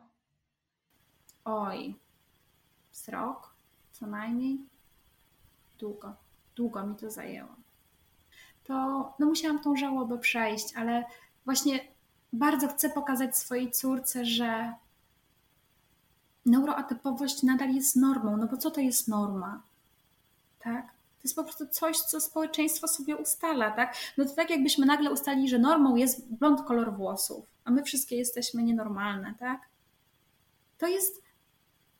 Oj, z rok co najmniej. Długo, długo mi to zajęło. To no musiałam tą żałobę przejść, ale właśnie bardzo chcę pokazać swojej córce, że neuroatypowość nadal jest normą. No bo co to jest norma? Tak? To jest po prostu coś, co społeczeństwo sobie ustala, tak? No to tak jakbyśmy nagle ustalili, że normą jest blond kolor włosów, a my wszystkie jesteśmy nienormalne, tak? To jest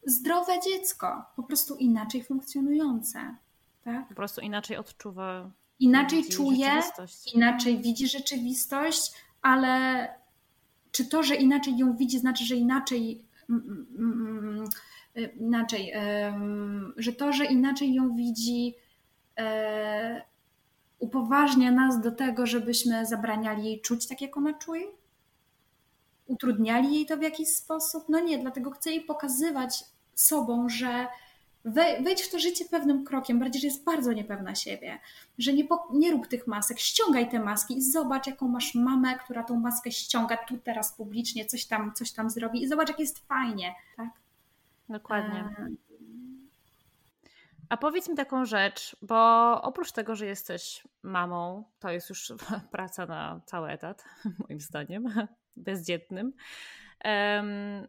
zdrowe dziecko, po prostu inaczej funkcjonujące, tak? Po prostu inaczej odczuwa. Inaczej czuje, inaczej widzi rzeczywistość, ale czy to, że inaczej ją widzi, znaczy, że inaczej mm, mm, mm, inaczej, że to, że inaczej ją widzi, e, upoważnia nas do tego, żebyśmy zabraniali jej czuć tak, jak ona czuje? Utrudniali jej to w jakiś sposób? No nie, dlatego chcę jej pokazywać sobą, że wejdź w to życie pewnym krokiem, bardziej, że jest bardzo niepewna siebie, że nie, nie rób tych masek, ściągaj te maski i zobacz, jaką masz mamę, która tą maskę ściąga tu teraz publicznie, coś tam, coś tam zrobi i zobacz, jak jest fajnie, tak? Dokładnie. E... A powiedz mi taką rzecz, bo oprócz tego, że jesteś mamą, to jest już praca na cały etat, moim zdaniem, bezdzietnym. Um,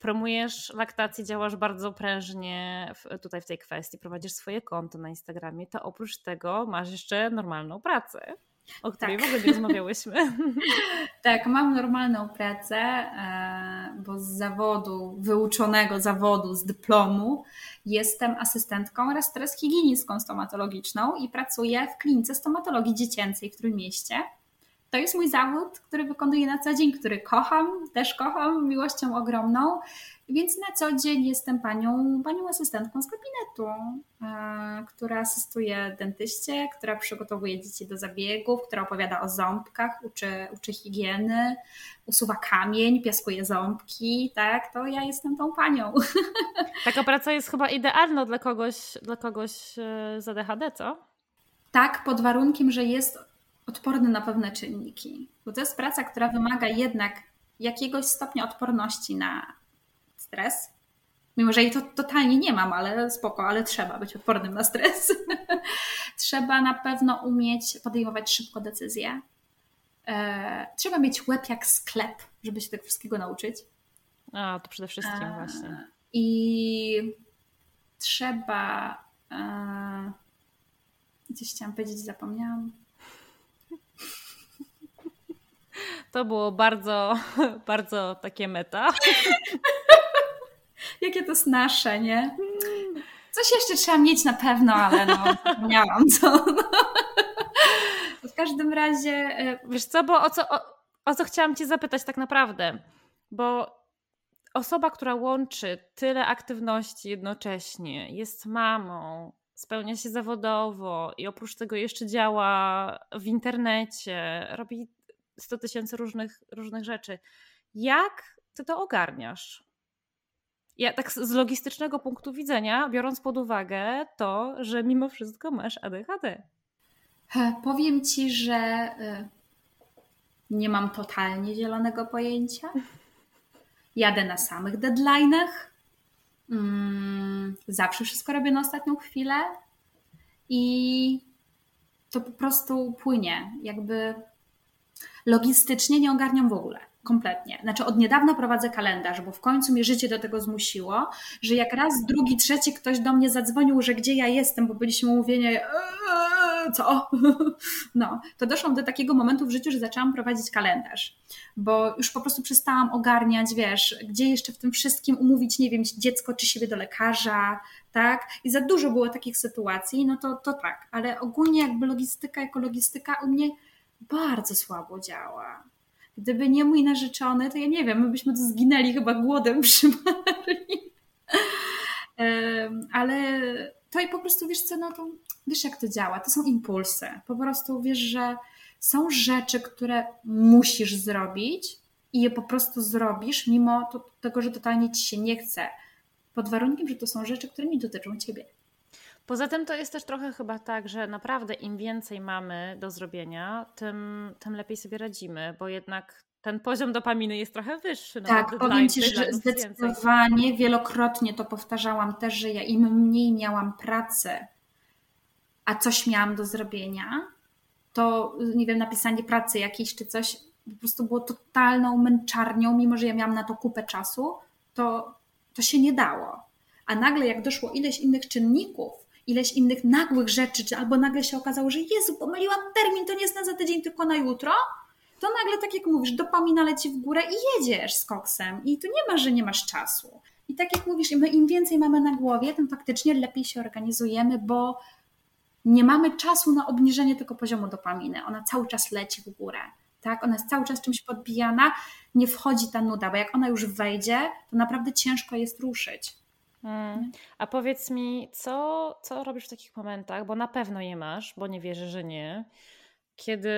promujesz laktację, działasz bardzo prężnie w, tutaj w tej kwestii, prowadzisz swoje konto na Instagramie, to oprócz tego masz jeszcze normalną pracę, o której tak. w ogóle nie rozmawiałyśmy. tak, mam normalną pracę, e, bo z zawodu, wyuczonego zawodu, z dyplomu, jestem asystentką oraz teraz higienistką stomatologiczną i pracuję w klinice stomatologii dziecięcej w Trójmieście. To jest mój zawód, który wykonuję na co dzień, który kocham, też kocham miłością ogromną, więc na co dzień jestem panią, panią asystentką z gabinetu, e, która asystuje dentyście, która przygotowuje dzieci do zabiegów, która opowiada o ząbkach, uczy, uczy higieny, usuwa kamień, piaskuje ząbki, tak, to ja jestem tą panią. Taka praca jest chyba idealna dla kogoś, dla kogoś e, z ADHD, co? Tak, pod warunkiem, że jest odporny na pewne czynniki. Bo to jest praca, która wymaga jednak jakiegoś stopnia odporności na stres. Mimo, że jej to totalnie nie mam, ale spoko, ale trzeba być odpornym na stres. trzeba na pewno umieć podejmować szybko decyzje. E, trzeba mieć łeb jak sklep, żeby się tego wszystkiego nauczyć. A, to przede wszystkim e, właśnie. I trzeba. E, gdzieś chciałam powiedzieć, zapomniałam. To było bardzo, bardzo takie meta. Jakie to jest nasze, nie? Coś jeszcze trzeba mieć na pewno, ale no, zapomniałam co. W każdym razie... E, Wiesz co, bo o co, o, o co chciałam cię zapytać tak naprawdę? Bo osoba, która łączy tyle aktywności jednocześnie, jest mamą, spełnia się zawodowo i oprócz tego jeszcze działa w internecie, robi 100 tysięcy różnych, różnych rzeczy. Jak ty to ogarniasz? Ja tak z logistycznego punktu widzenia, biorąc pod uwagę to, że mimo wszystko masz ADHD. Powiem ci, że y, nie mam totalnie zielonego pojęcia. Jadę na samych deadline'ach. Mm, zawsze wszystko robię na ostatnią chwilę i to po prostu płynie. Jakby Logistycznie nie ogarniam w ogóle. Kompletnie. Znaczy, od niedawna prowadzę kalendarz, bo w końcu mnie życie do tego zmusiło, że jak raz, drugi, trzeci ktoś do mnie zadzwonił, że gdzie ja jestem, bo byliśmy umówieni, eee, co? No, to doszłam do takiego momentu w życiu, że zaczęłam prowadzić kalendarz, bo już po prostu przestałam ogarniać, wiesz, gdzie jeszcze w tym wszystkim umówić, nie wiem, dziecko czy siebie do lekarza, tak? I za dużo było takich sytuacji, no to, to tak, ale ogólnie jakby logistyka jako logistyka u mnie bardzo słabo działa. Gdyby nie mój narzeczony, to ja nie wiem, my byśmy tu zginęli chyba głodem, przymarli. ale to i po prostu wiesz co, no to wiesz jak to działa, to są impulsy. Po prostu wiesz, że są rzeczy, które musisz zrobić i je po prostu zrobisz, mimo to, tego, że totalnie ci się nie chce. Pod warunkiem, że to są rzeczy, które nie dotyczą ciebie. Poza tym to jest też trochę chyba tak, że naprawdę im więcej mamy do zrobienia, tym, tym lepiej sobie radzimy, bo jednak ten poziom dopaminy jest trochę wyższy. No tak, powiem Ci, że zdecydowanie więcej. wielokrotnie to powtarzałam też, że ja im mniej miałam pracy, a coś miałam do zrobienia, to nie wiem, napisanie pracy jakiejś czy coś po prostu było totalną męczarnią, mimo że ja miałam na to kupę czasu, to, to się nie dało. A nagle jak doszło ileś innych czynników, ileś innych nagłych rzeczy, czy albo nagle się okazało, że Jezu, pomyliłam termin, to nie jest na za tydzień, tylko na jutro, to nagle, tak jak mówisz, dopamina leci w górę i jedziesz z koksem. I tu nie ma, że nie masz czasu. I tak jak mówisz, my im więcej mamy na głowie, tym faktycznie lepiej się organizujemy, bo nie mamy czasu na obniżenie tego poziomu dopaminy. Ona cały czas leci w górę. Tak? Ona jest cały czas czymś podbijana, nie wchodzi ta nuda, bo jak ona już wejdzie, to naprawdę ciężko jest ruszyć. Hmm. A powiedz mi, co, co robisz w takich momentach, bo na pewno je masz, bo nie wierzę, że nie, kiedy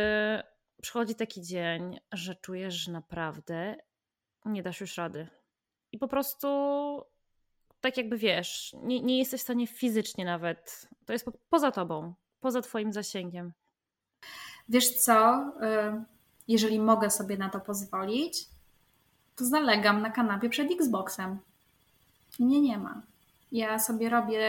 przychodzi taki dzień, że czujesz, że naprawdę nie dasz już rady. I po prostu tak jakby wiesz, nie, nie jesteś w stanie fizycznie nawet. To jest po, poza tobą, poza twoim zasięgiem. Wiesz co? Y, jeżeli mogę sobie na to pozwolić, to zalegam na kanapie przed Xboxem. Mnie nie ma. Ja sobie robię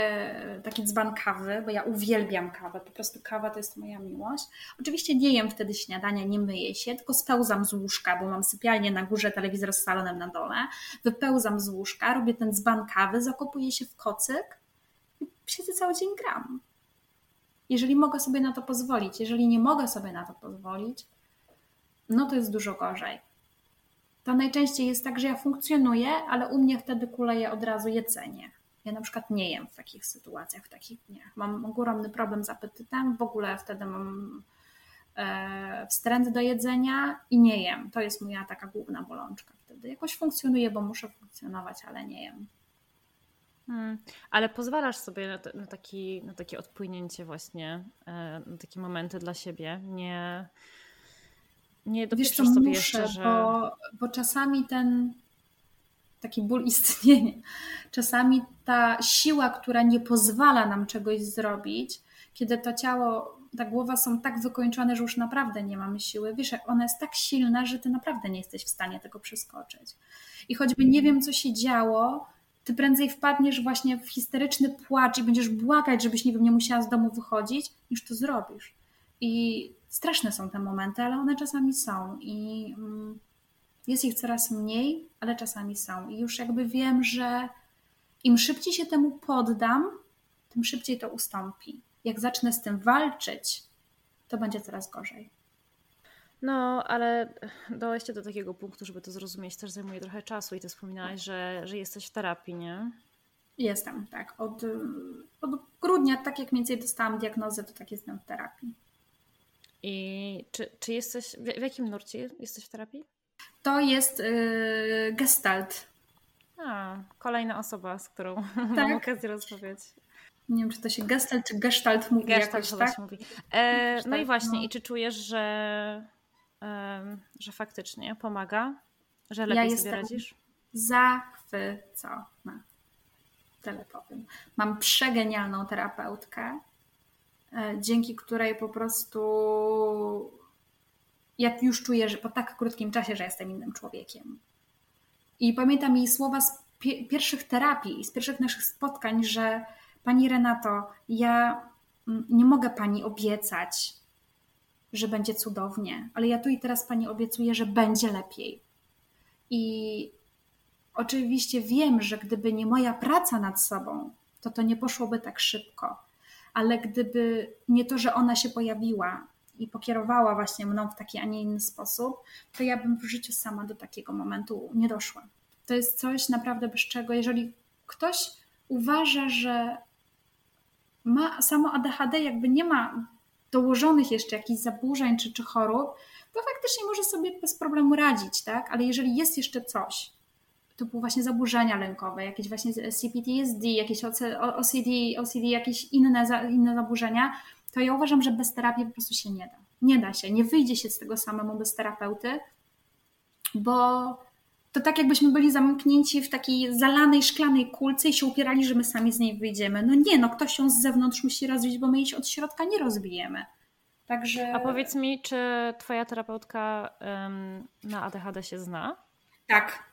taki dzban kawy, bo ja uwielbiam kawę. Po prostu kawa to jest moja miłość. Oczywiście nie jem wtedy śniadania, nie myję się, tylko spełzam z łóżka, bo mam sypialnię na górze, telewizor z salonem na dole. Wypełzam z łóżka, robię ten dzban kawy, zakopuję się w kocyk i siedzę cały dzień gram. Jeżeli mogę sobie na to pozwolić, jeżeli nie mogę sobie na to pozwolić, no to jest dużo gorzej. To najczęściej jest tak, że ja funkcjonuję, ale u mnie wtedy kuleje od razu jedzenie ja na przykład nie jem w takich sytuacjach, w takich dniach. Mam ogromny problem z apetytem, w ogóle wtedy mam e, wstręt do jedzenia i nie jem. To jest moja taka główna bolączka wtedy. Jakoś funkcjonuję, bo muszę funkcjonować, ale nie jem. Hmm, ale pozwalasz sobie na, na, taki, na takie odpłynięcie właśnie, e, na takie momenty dla siebie. Nie, nie dopieszczasz sobie muszę, jeszcze, że... Bo, bo czasami ten taki ból istnienia. Czasami ta siła, która nie pozwala nam czegoś zrobić, kiedy to ciało, ta głowa są tak wykończone, że już naprawdę nie mamy siły. Wiesz, ona jest tak silna, że ty naprawdę nie jesteś w stanie tego przeskoczyć. I choćby nie wiem, co się działo, ty prędzej wpadniesz właśnie w histeryczny płacz i będziesz błagać, żebyś nie wiem, nie musiała z domu wychodzić, niż to zrobisz. I straszne są te momenty, ale one czasami są. I mm, jest ich coraz mniej, ale czasami są. I już jakby wiem, że im szybciej się temu poddam, tym szybciej to ustąpi. Jak zacznę z tym walczyć, to będzie coraz gorzej. No, ale dojście do takiego punktu, żeby to zrozumieć, też zajmuje trochę czasu i ty wspominałaś, że, że jesteś w terapii, nie? Jestem, tak. Od, od grudnia, tak jak mniej więcej dostałam diagnozę, to tak jestem w terapii. I czy, czy jesteś, w, jakim nurcie jesteś w terapii? to jest yy, gestalt. A, kolejna osoba, z którą tak. mam okazję rozmawiać. Nie wiem, czy to się gestalt czy gestalt mówi gestalt jakoś, tak? mówi. E, no i właśnie, no. i czy czujesz, że, e, że faktycznie pomaga? Że lepiej ja sobie radzisz? zachwycona. Tyle powiem. Mam przegenialną terapeutkę, dzięki której po prostu ja już czuję, że po tak krótkim czasie, że jestem innym człowiekiem. I pamiętam jej słowa z pierwszych terapii, z pierwszych naszych spotkań, że Pani Renato, ja mm, nie mogę Pani obiecać, że będzie cudownie, ale ja tu i teraz Pani obiecuję, że będzie lepiej. I oczywiście wiem, że gdyby nie moja praca nad sobą, to to nie poszłoby tak szybko. Ale gdyby nie to, że ona się pojawiła, i pokierowała właśnie mną w taki, a nie inny sposób, to ja bym w życiu sama do takiego momentu nie doszła. To jest coś naprawdę bez czego, jeżeli ktoś uważa, że ma samo ADHD, jakby nie ma dołożonych jeszcze jakichś zaburzeń czy, czy chorób, to faktycznie może sobie bez problemu radzić, tak? Ale jeżeli jest jeszcze coś, typu właśnie zaburzenia lękowe, jakieś właśnie CPTSD, jakieś OCD, OCD jakieś inne, inne zaburzenia, to ja uważam, że bez terapii po prostu się nie da. Nie da się, nie wyjdzie się z tego samemu bez terapeuty, bo to tak jakbyśmy byli zamknięci w takiej zalanej szklanej kulce i się upierali, że my sami z niej wyjdziemy. No nie, no ktoś ją z zewnątrz musi rozbić, bo my jej od środka nie rozbijemy. Także... A powiedz mi, czy twoja terapeutka um, na ADHD się zna? Tak,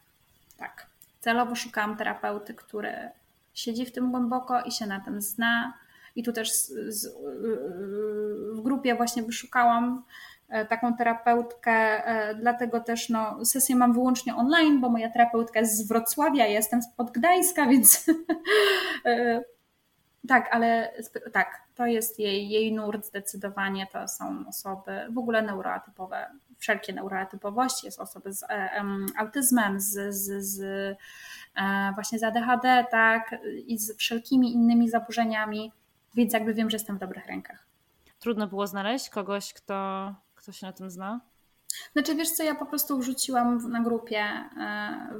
tak. Celowo szukałam terapeuty, który siedzi w tym głęboko i się na tym zna. I tu też z, z, w grupie właśnie wyszukałam e, taką terapeutkę, e, dlatego też no, sesję mam wyłącznie online, bo moja terapeutka jest z Wrocławia, ja jestem spod Gdańska, więc e, tak, ale tak, to jest jej, jej nurt zdecydowanie, to są osoby w ogóle neuroatypowe, wszelkie neuroatypowości, jest osoby z um, autyzmem, z, z, z e, właśnie z ADHD, tak, i z wszelkimi innymi zaburzeniami, więc jakby wiem, że jestem w dobrych rękach. Trudno było znaleźć kogoś, kto, kto się na tym zna? Znaczy, wiesz co, ja po prostu wrzuciłam na grupie e,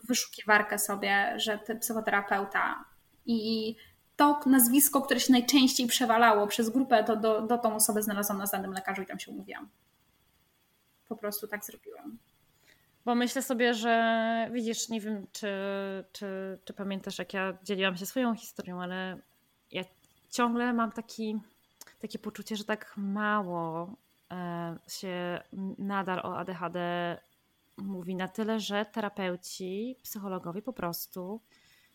wyszukiwarkę sobie, że ty psychoterapeuta i to nazwisko, które się najczęściej przewalało przez grupę, to do, do tą osobę znalazłam na znanym lekarzu i tam się umówiłam. Po prostu tak zrobiłam. Bo myślę sobie, że widzisz, nie wiem, czy, czy, czy pamiętasz, jak ja dzieliłam się swoją historią, ale ja ciągle mam taki, takie poczucie, że tak mało e, się nadal o ADHD mówi na tyle, że terapeuci, psychologowie po prostu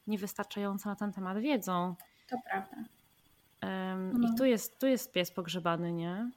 niewystarczająco na ten temat wiedzą. To prawda. Um, no. I tu jest, tu jest pies pogrzebany, nie?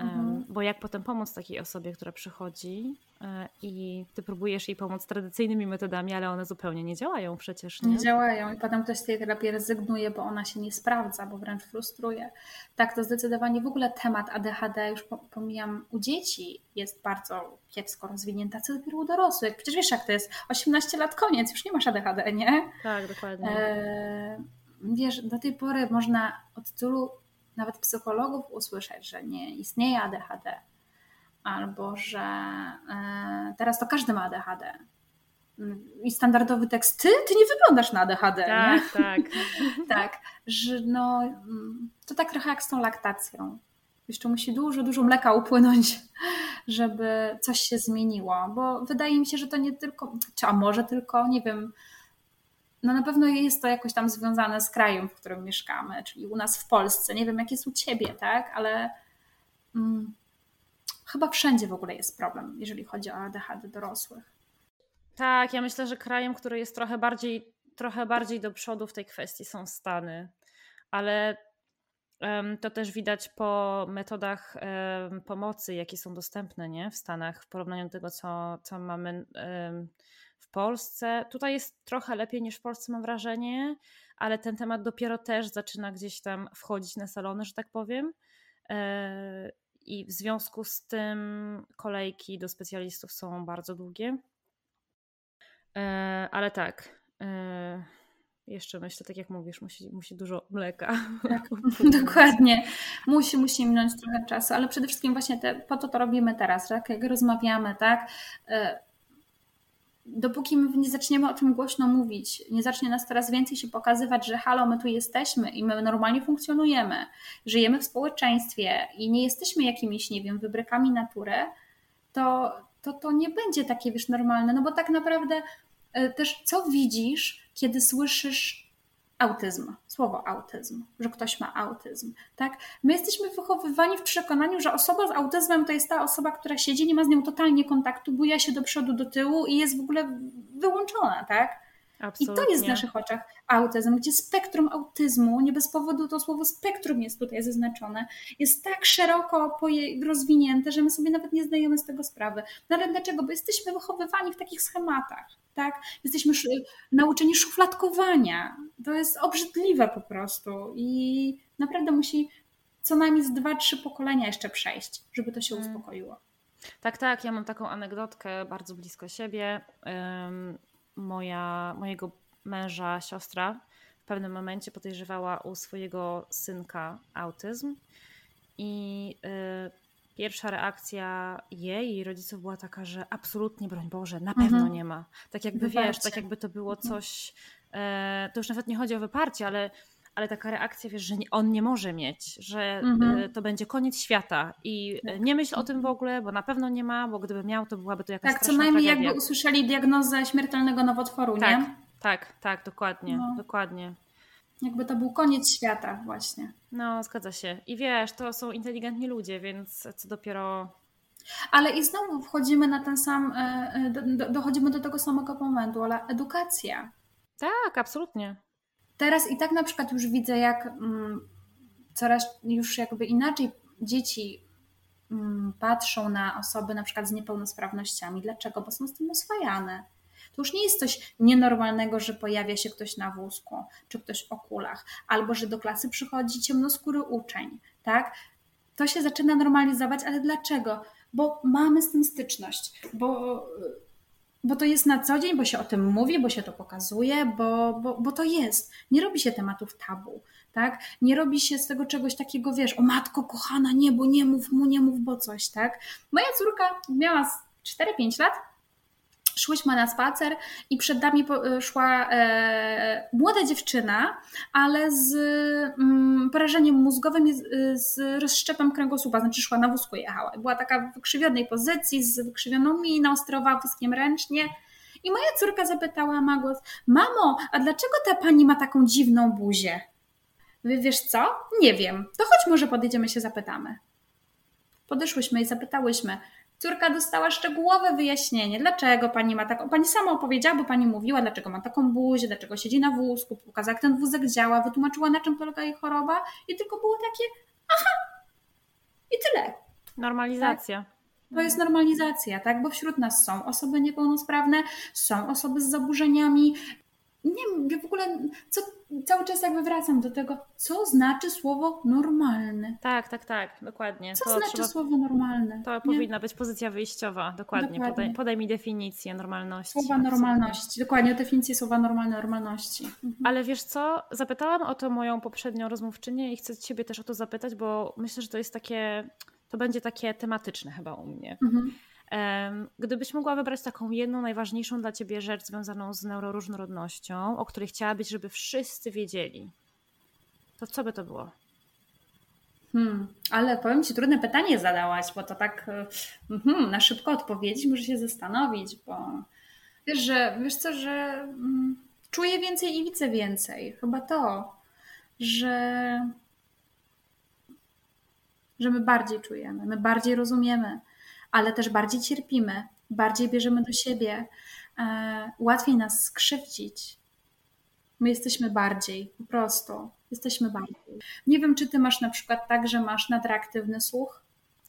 Mhm. Bo jak potem pomóc takiej osobie, która przychodzi e, i ty próbujesz jej pomóc tradycyjnymi metodami, ale one zupełnie nie działają przecież. Nie, nie działają i potem ktoś z tej terapii rezygnuje, bo ona się nie sprawdza, bo wręcz frustruje. Tak, to zdecydowanie w ogóle temat ADHD, już pomijam, u dzieci jest bardzo kiepsko rozwinięta, co dopiero u dorosłych. Przecież wiesz jak to jest, 18 lat koniec, już nie masz ADHD, nie? Tak, dokładnie. E, wiesz, do tej pory można od tylu nawet psychologów usłyszeć, że nie istnieje ADHD, albo że e, teraz to każdy ma ADHD. I standardowy tekst, ty, ty nie wyglądasz na ADHD. Tak, nie? tak. tak, że no, to tak trochę jak z tą laktacją. Jeszcze musi dużo, dużo mleka upłynąć, żeby coś się zmieniło, bo wydaje mi się, że to nie tylko, czy a może tylko, nie wiem, no na pewno jest to jakoś tam związane z krajem, w którym mieszkamy, czyli u nas w Polsce. Nie wiem, jak jest u ciebie, tak, ale hmm, chyba wszędzie w ogóle jest problem, jeżeli chodzi o ADHD dorosłych. Tak, ja myślę, że krajem, który jest trochę bardziej, trochę bardziej do przodu w tej kwestii są Stany, ale um, to też widać po metodach um, pomocy, jakie są dostępne nie? w Stanach w porównaniu do tego, co, co mamy um, Polsce. Tutaj jest trochę lepiej niż w Polsce, mam wrażenie, ale ten temat dopiero też zaczyna gdzieś tam wchodzić na salony, że tak powiem. E, I w związku z tym kolejki do specjalistów są bardzo długie. E, ale tak. E, jeszcze myślę, tak jak mówisz, musi, musi dużo mleka. Tak, dokładnie. Musi, musi minąć trochę czasu, ale przede wszystkim właśnie te, po to to robimy teraz, tak? Jak rozmawiamy, tak? Dopóki my nie zaczniemy o tym głośno mówić, nie zacznie nas coraz więcej się pokazywać, że halo, my tu jesteśmy i my normalnie funkcjonujemy, żyjemy w społeczeństwie i nie jesteśmy jakimiś, nie wiem, wybrykami natury, to, to to nie będzie takie, wiesz, normalne, no bo tak naprawdę e, też co widzisz, kiedy słyszysz autyzm, słowo autyzm, że ktoś ma autyzm, tak? My jesteśmy wychowywani w przekonaniu, że osoba z autyzmem to jest ta osoba, która siedzi, nie ma z nią totalnie kontaktu, buja się do przodu, do tyłu i jest w ogóle wyłączona, tak? Absolutnie. I to jest w naszych oczach autyzm, gdzie spektrum autyzmu, nie bez powodu to słowo spektrum jest tutaj zaznaczone, jest tak szeroko rozwinięte, że my sobie nawet nie zdajemy z tego sprawy. No ale dlaczego? Bo jesteśmy wychowywani w takich schematach, tak? Jesteśmy nauczeni szufladkowania. To jest obrzydliwe po prostu i naprawdę musi co najmniej z dwa, trzy pokolenia jeszcze przejść, żeby to się mm. uspokoiło. Tak, tak. Ja mam taką anegdotkę bardzo blisko siebie moja, mojego męża, siostra w pewnym momencie podejrzewała u swojego synka autyzm i y, pierwsza reakcja jej i rodziców była taka, że absolutnie, broń Boże, na pewno mhm. nie ma. Tak jakby Wyparcie. wiesz, tak jakby to było mhm. coś, e, to już nawet nie chodzi o wyparcie, ale, ale taka reakcja, wiesz, że on nie może mieć, że mhm. e, to będzie koniec świata i tak. nie myśl o tym w ogóle, bo na pewno nie ma, bo gdyby miał, to byłaby to jakaś Tak, co najmniej tragedia. jakby usłyszeli diagnozę śmiertelnego nowotworu, tak, nie? Tak, tak, dokładnie, no. dokładnie. Jakby to był koniec świata właśnie. No, zgadza się. I wiesz, to są inteligentni ludzie, więc co dopiero... Ale i znowu wchodzimy na ten sam, e, e, dochodzimy do tego samego momentu, ale edukacja. Tak, absolutnie. Teraz i tak na przykład już widzę, jak mm, coraz już jakby inaczej dzieci mm, patrzą na osoby na przykład z niepełnosprawnościami. Dlaczego? Bo są z tym oswajane. To już nie jest coś nienormalnego, że pojawia się ktoś na wózku, czy ktoś o kulach, albo że do klasy przychodzi ciemnoskóry uczeń, tak? To się zaczyna normalizować, ale dlaczego? Bo mamy z tym styczność, bo, bo to jest na co dzień, bo się o tym mówi, bo się to pokazuje, bo, bo, bo to jest. Nie robi się tematów tabu, tak? Nie robi się z tego czegoś takiego, wiesz, o matko kochana, nie, bo nie mów mu, nie mów, bo coś, tak? Moja córka miała 4-5 lat, szłyśmy na spacer i przed nami e, szła e, młoda dziewczyna, ale z mm, porażeniem mózgowym i z, z rozszczepem kręgosłupa, znaczy szła na wózku jechała. Była taka w wykrzywionej pozycji, z wykrzywioną miną, sterowała wózkiem ręcznie. I moja córka zapytała ma głos, mamo, a dlaczego ta pani ma taką dziwną buzię? Wiesz co? Nie wiem. To chodź może podejdziemy się zapytamy. Podeszłyśmy i zapytałyśmy, Córka dostała szczegółowe wyjaśnienie, dlaczego pani ma taką. Pani sama opowiedziała, bo pani mówiła, dlaczego ma taką buzię, dlaczego siedzi na wózku, pokazała, jak ten wózek działa, wytłumaczyła, na czym polega jej choroba, i tylko było takie, aha, i tyle. Normalizacja. Tak? To jest normalizacja, tak? Bo wśród nas są osoby niepełnosprawne, są osoby z zaburzeniami, nie wiem, w ogóle co, cały czas jakby wracam do tego, co znaczy słowo normalny. Tak, tak, tak, dokładnie. Co to znaczy trzeba, słowo normalny? To nie? powinna być pozycja wyjściowa, dokładnie. dokładnie. Podaj, podaj, mi definicję normalności. Słowa normalności, dokładnie, definicję słowa normalne, normalności. Mhm. Ale wiesz co, zapytałam o to moją poprzednią rozmówczynię i chcę Ciebie też o to zapytać, bo myślę, że to jest takie, to będzie takie tematyczne chyba u mnie. Mhm. Gdybyś mogła wybrać taką jedną najważniejszą dla ciebie rzecz związaną z neuroróżnorodnością, o której chciałabyś, żeby wszyscy wiedzieli, to co by to było? Hmm, ale powiem Ci, trudne pytanie zadałaś, bo to tak hmm, na szybko odpowiedzieć, muszę się zastanowić, bo wiesz, że wiesz co, że hmm, czuję więcej i widzę więcej. Chyba to, że, że my bardziej czujemy, my bardziej rozumiemy, ale też bardziej cierpimy, bardziej bierzemy do siebie, e, łatwiej nas skrzywdzić. My jesteśmy bardziej, po prostu. Jesteśmy bardziej. Nie wiem, czy ty masz na przykład tak, że masz nadreaktywny słuch?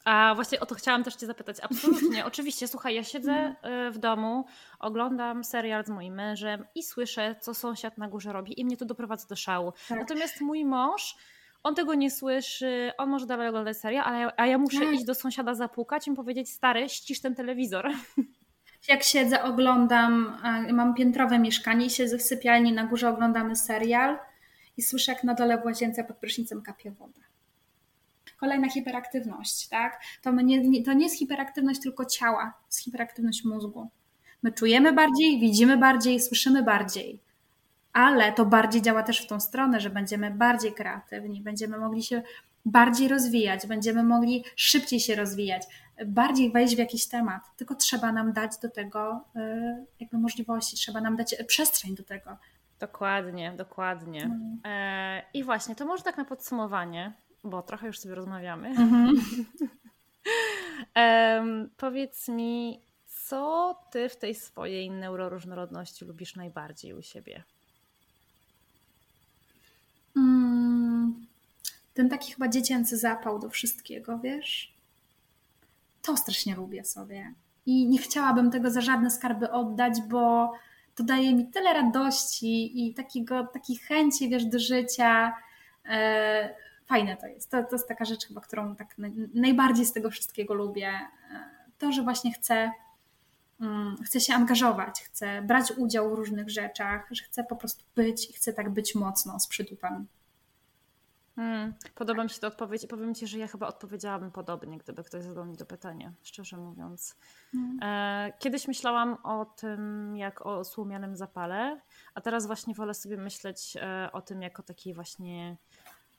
A właśnie o to chciałam też Cię zapytać. Absolutnie, oczywiście. Słuchaj, ja siedzę mhm. e, w domu, oglądam serial z moim mężem i słyszę, co sąsiad na górze robi, i mnie to doprowadza do szału. Tak. Natomiast mój mąż on tego nie słyszy, on może dalej oglądać serię, ale, a ja muszę tak. iść do sąsiada zapukać i mu powiedzieć, stary, ścisz ten telewizor. Jak siedzę, oglądam, mam piętrowe mieszkanie i siedzę w sypialni, na górze oglądamy serial i słyszę, jak na dole w łazience pod prysznicem kapie woda. Kolejna hiperaktywność, tak? To, nie, to nie jest hiperaktywność tylko ciała, to jest hiperaktywność mózgu. My czujemy bardziej, widzimy bardziej, słyszymy bardziej ale to bardziej działa też w tą stronę, że będziemy bardziej kreatywni, będziemy mogli się bardziej rozwijać, będziemy mogli szybciej się rozwijać, bardziej wejść w jakiś temat. Tylko trzeba nam dać do tego y, jakby możliwości, trzeba nam dać przestrzeń do tego. Dokładnie, dokładnie. Mhm. E, I właśnie, to może tak na podsumowanie, bo trochę już sobie rozmawiamy. Mhm. e, powiedz mi, co ty w tej swojej neuroróżnorodności lubisz najbardziej u siebie? Ten taki chyba dziecięcy zapał do wszystkiego, wiesz? To strasznie lubię sobie. I nie chciałabym tego za żadne skarby oddać, bo to daje mi tyle radości i takiego, takiej chęci, wiesz, do życia. E, fajne to jest. To, to jest taka rzecz chyba, którą tak najbardziej z tego wszystkiego lubię. E, to, że właśnie chcę, mm, chcę się angażować, chcę brać udział w różnych rzeczach, że chcę po prostu być i chcę tak być mocno z przytupem. Hmm, podoba mi się ta odpowiedź i powiem Ci, że ja chyba odpowiedziałabym podobnie, gdyby ktoś zadał mi to pytanie, szczerze mówiąc. Hmm. Kiedyś myślałam o tym jak o słomianym zapale, a teraz właśnie wolę sobie myśleć e, o tym jako takiej właśnie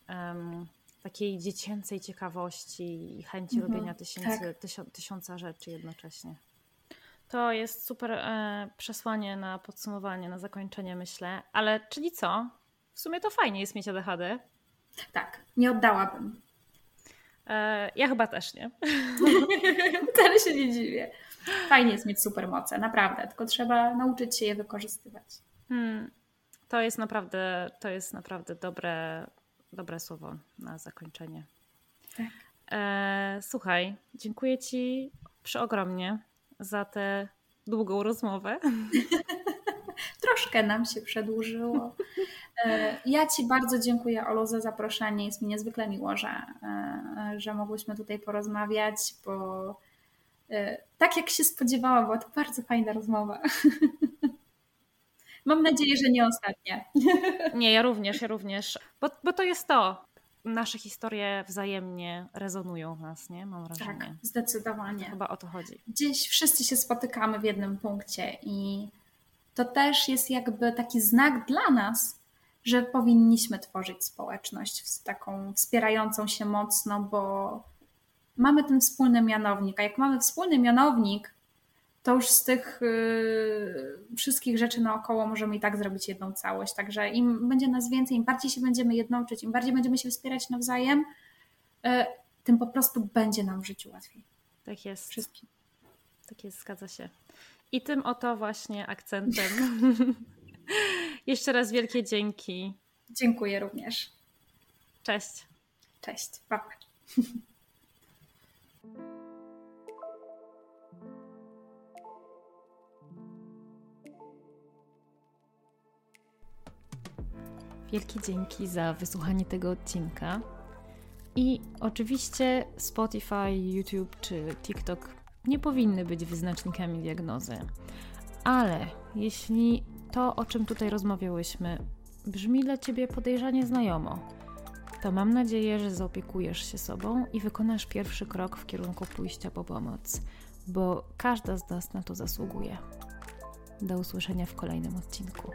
um, takiej dziecięcej ciekawości i chęci mhm, robienia tysięcy, tak. tysiąca rzeczy jednocześnie. To jest super e, przesłanie na podsumowanie, na zakończenie, myślę. Ale czyli co? W sumie to fajnie jest mieć ADHD. Tak, nie oddałabym. E, ja chyba też nie. Wcale się nie dziwię. Fajnie jest mieć supermoce, naprawdę, tylko trzeba nauczyć się je wykorzystywać. Hmm. To jest naprawdę, to jest naprawdę dobre, dobre słowo na zakończenie. Tak. E, słuchaj, dziękuję Ci przeogromnie za tę długą rozmowę. Troszkę nam się przedłużyło. E, ja Ci bardzo dziękuję, Olu, za zaproszenie. Jest mi niezwykle miło, że, e, że mogłyśmy tutaj porozmawiać, bo e, tak jak się spodziewałam, była to bardzo fajna rozmowa. Mam nadzieję, że nie ostatnia. Nie, ja również, ja również. Bo, bo to jest to. Nasze historie wzajemnie rezonują w nas, nie? Mam wrażenie. Tak, zdecydowanie. Chyba o to chodzi. Gdzieś wszyscy się spotykamy w jednym punkcie i to też jest jakby taki znak dla nas, że powinniśmy tworzyć społeczność taką wspierającą się mocno, bo mamy ten wspólny mianownik. A jak mamy wspólny mianownik, to już z tych yy, wszystkich rzeczy naokoło możemy i tak zrobić jedną całość. Także im będzie nas więcej, im bardziej się będziemy jednoczyć, im bardziej będziemy się wspierać nawzajem, yy, tym po prostu będzie nam w życiu łatwiej. Tak jest. Wszystkim. Tak jest, zgadza się. I tym oto właśnie akcentem. Jeszcze raz wielkie dzięki. Dziękuję również. Cześć. Cześć. Pa. Wielkie dzięki za wysłuchanie tego odcinka. I oczywiście Spotify, YouTube czy TikTok nie powinny być wyznacznikami diagnozy. Ale jeśli to, o czym tutaj rozmawiałyśmy, brzmi dla ciebie podejrzanie znajomo, to mam nadzieję, że zaopiekujesz się sobą i wykonasz pierwszy krok w kierunku pójścia po pomoc, bo każda z nas na to zasługuje. Do usłyszenia w kolejnym odcinku.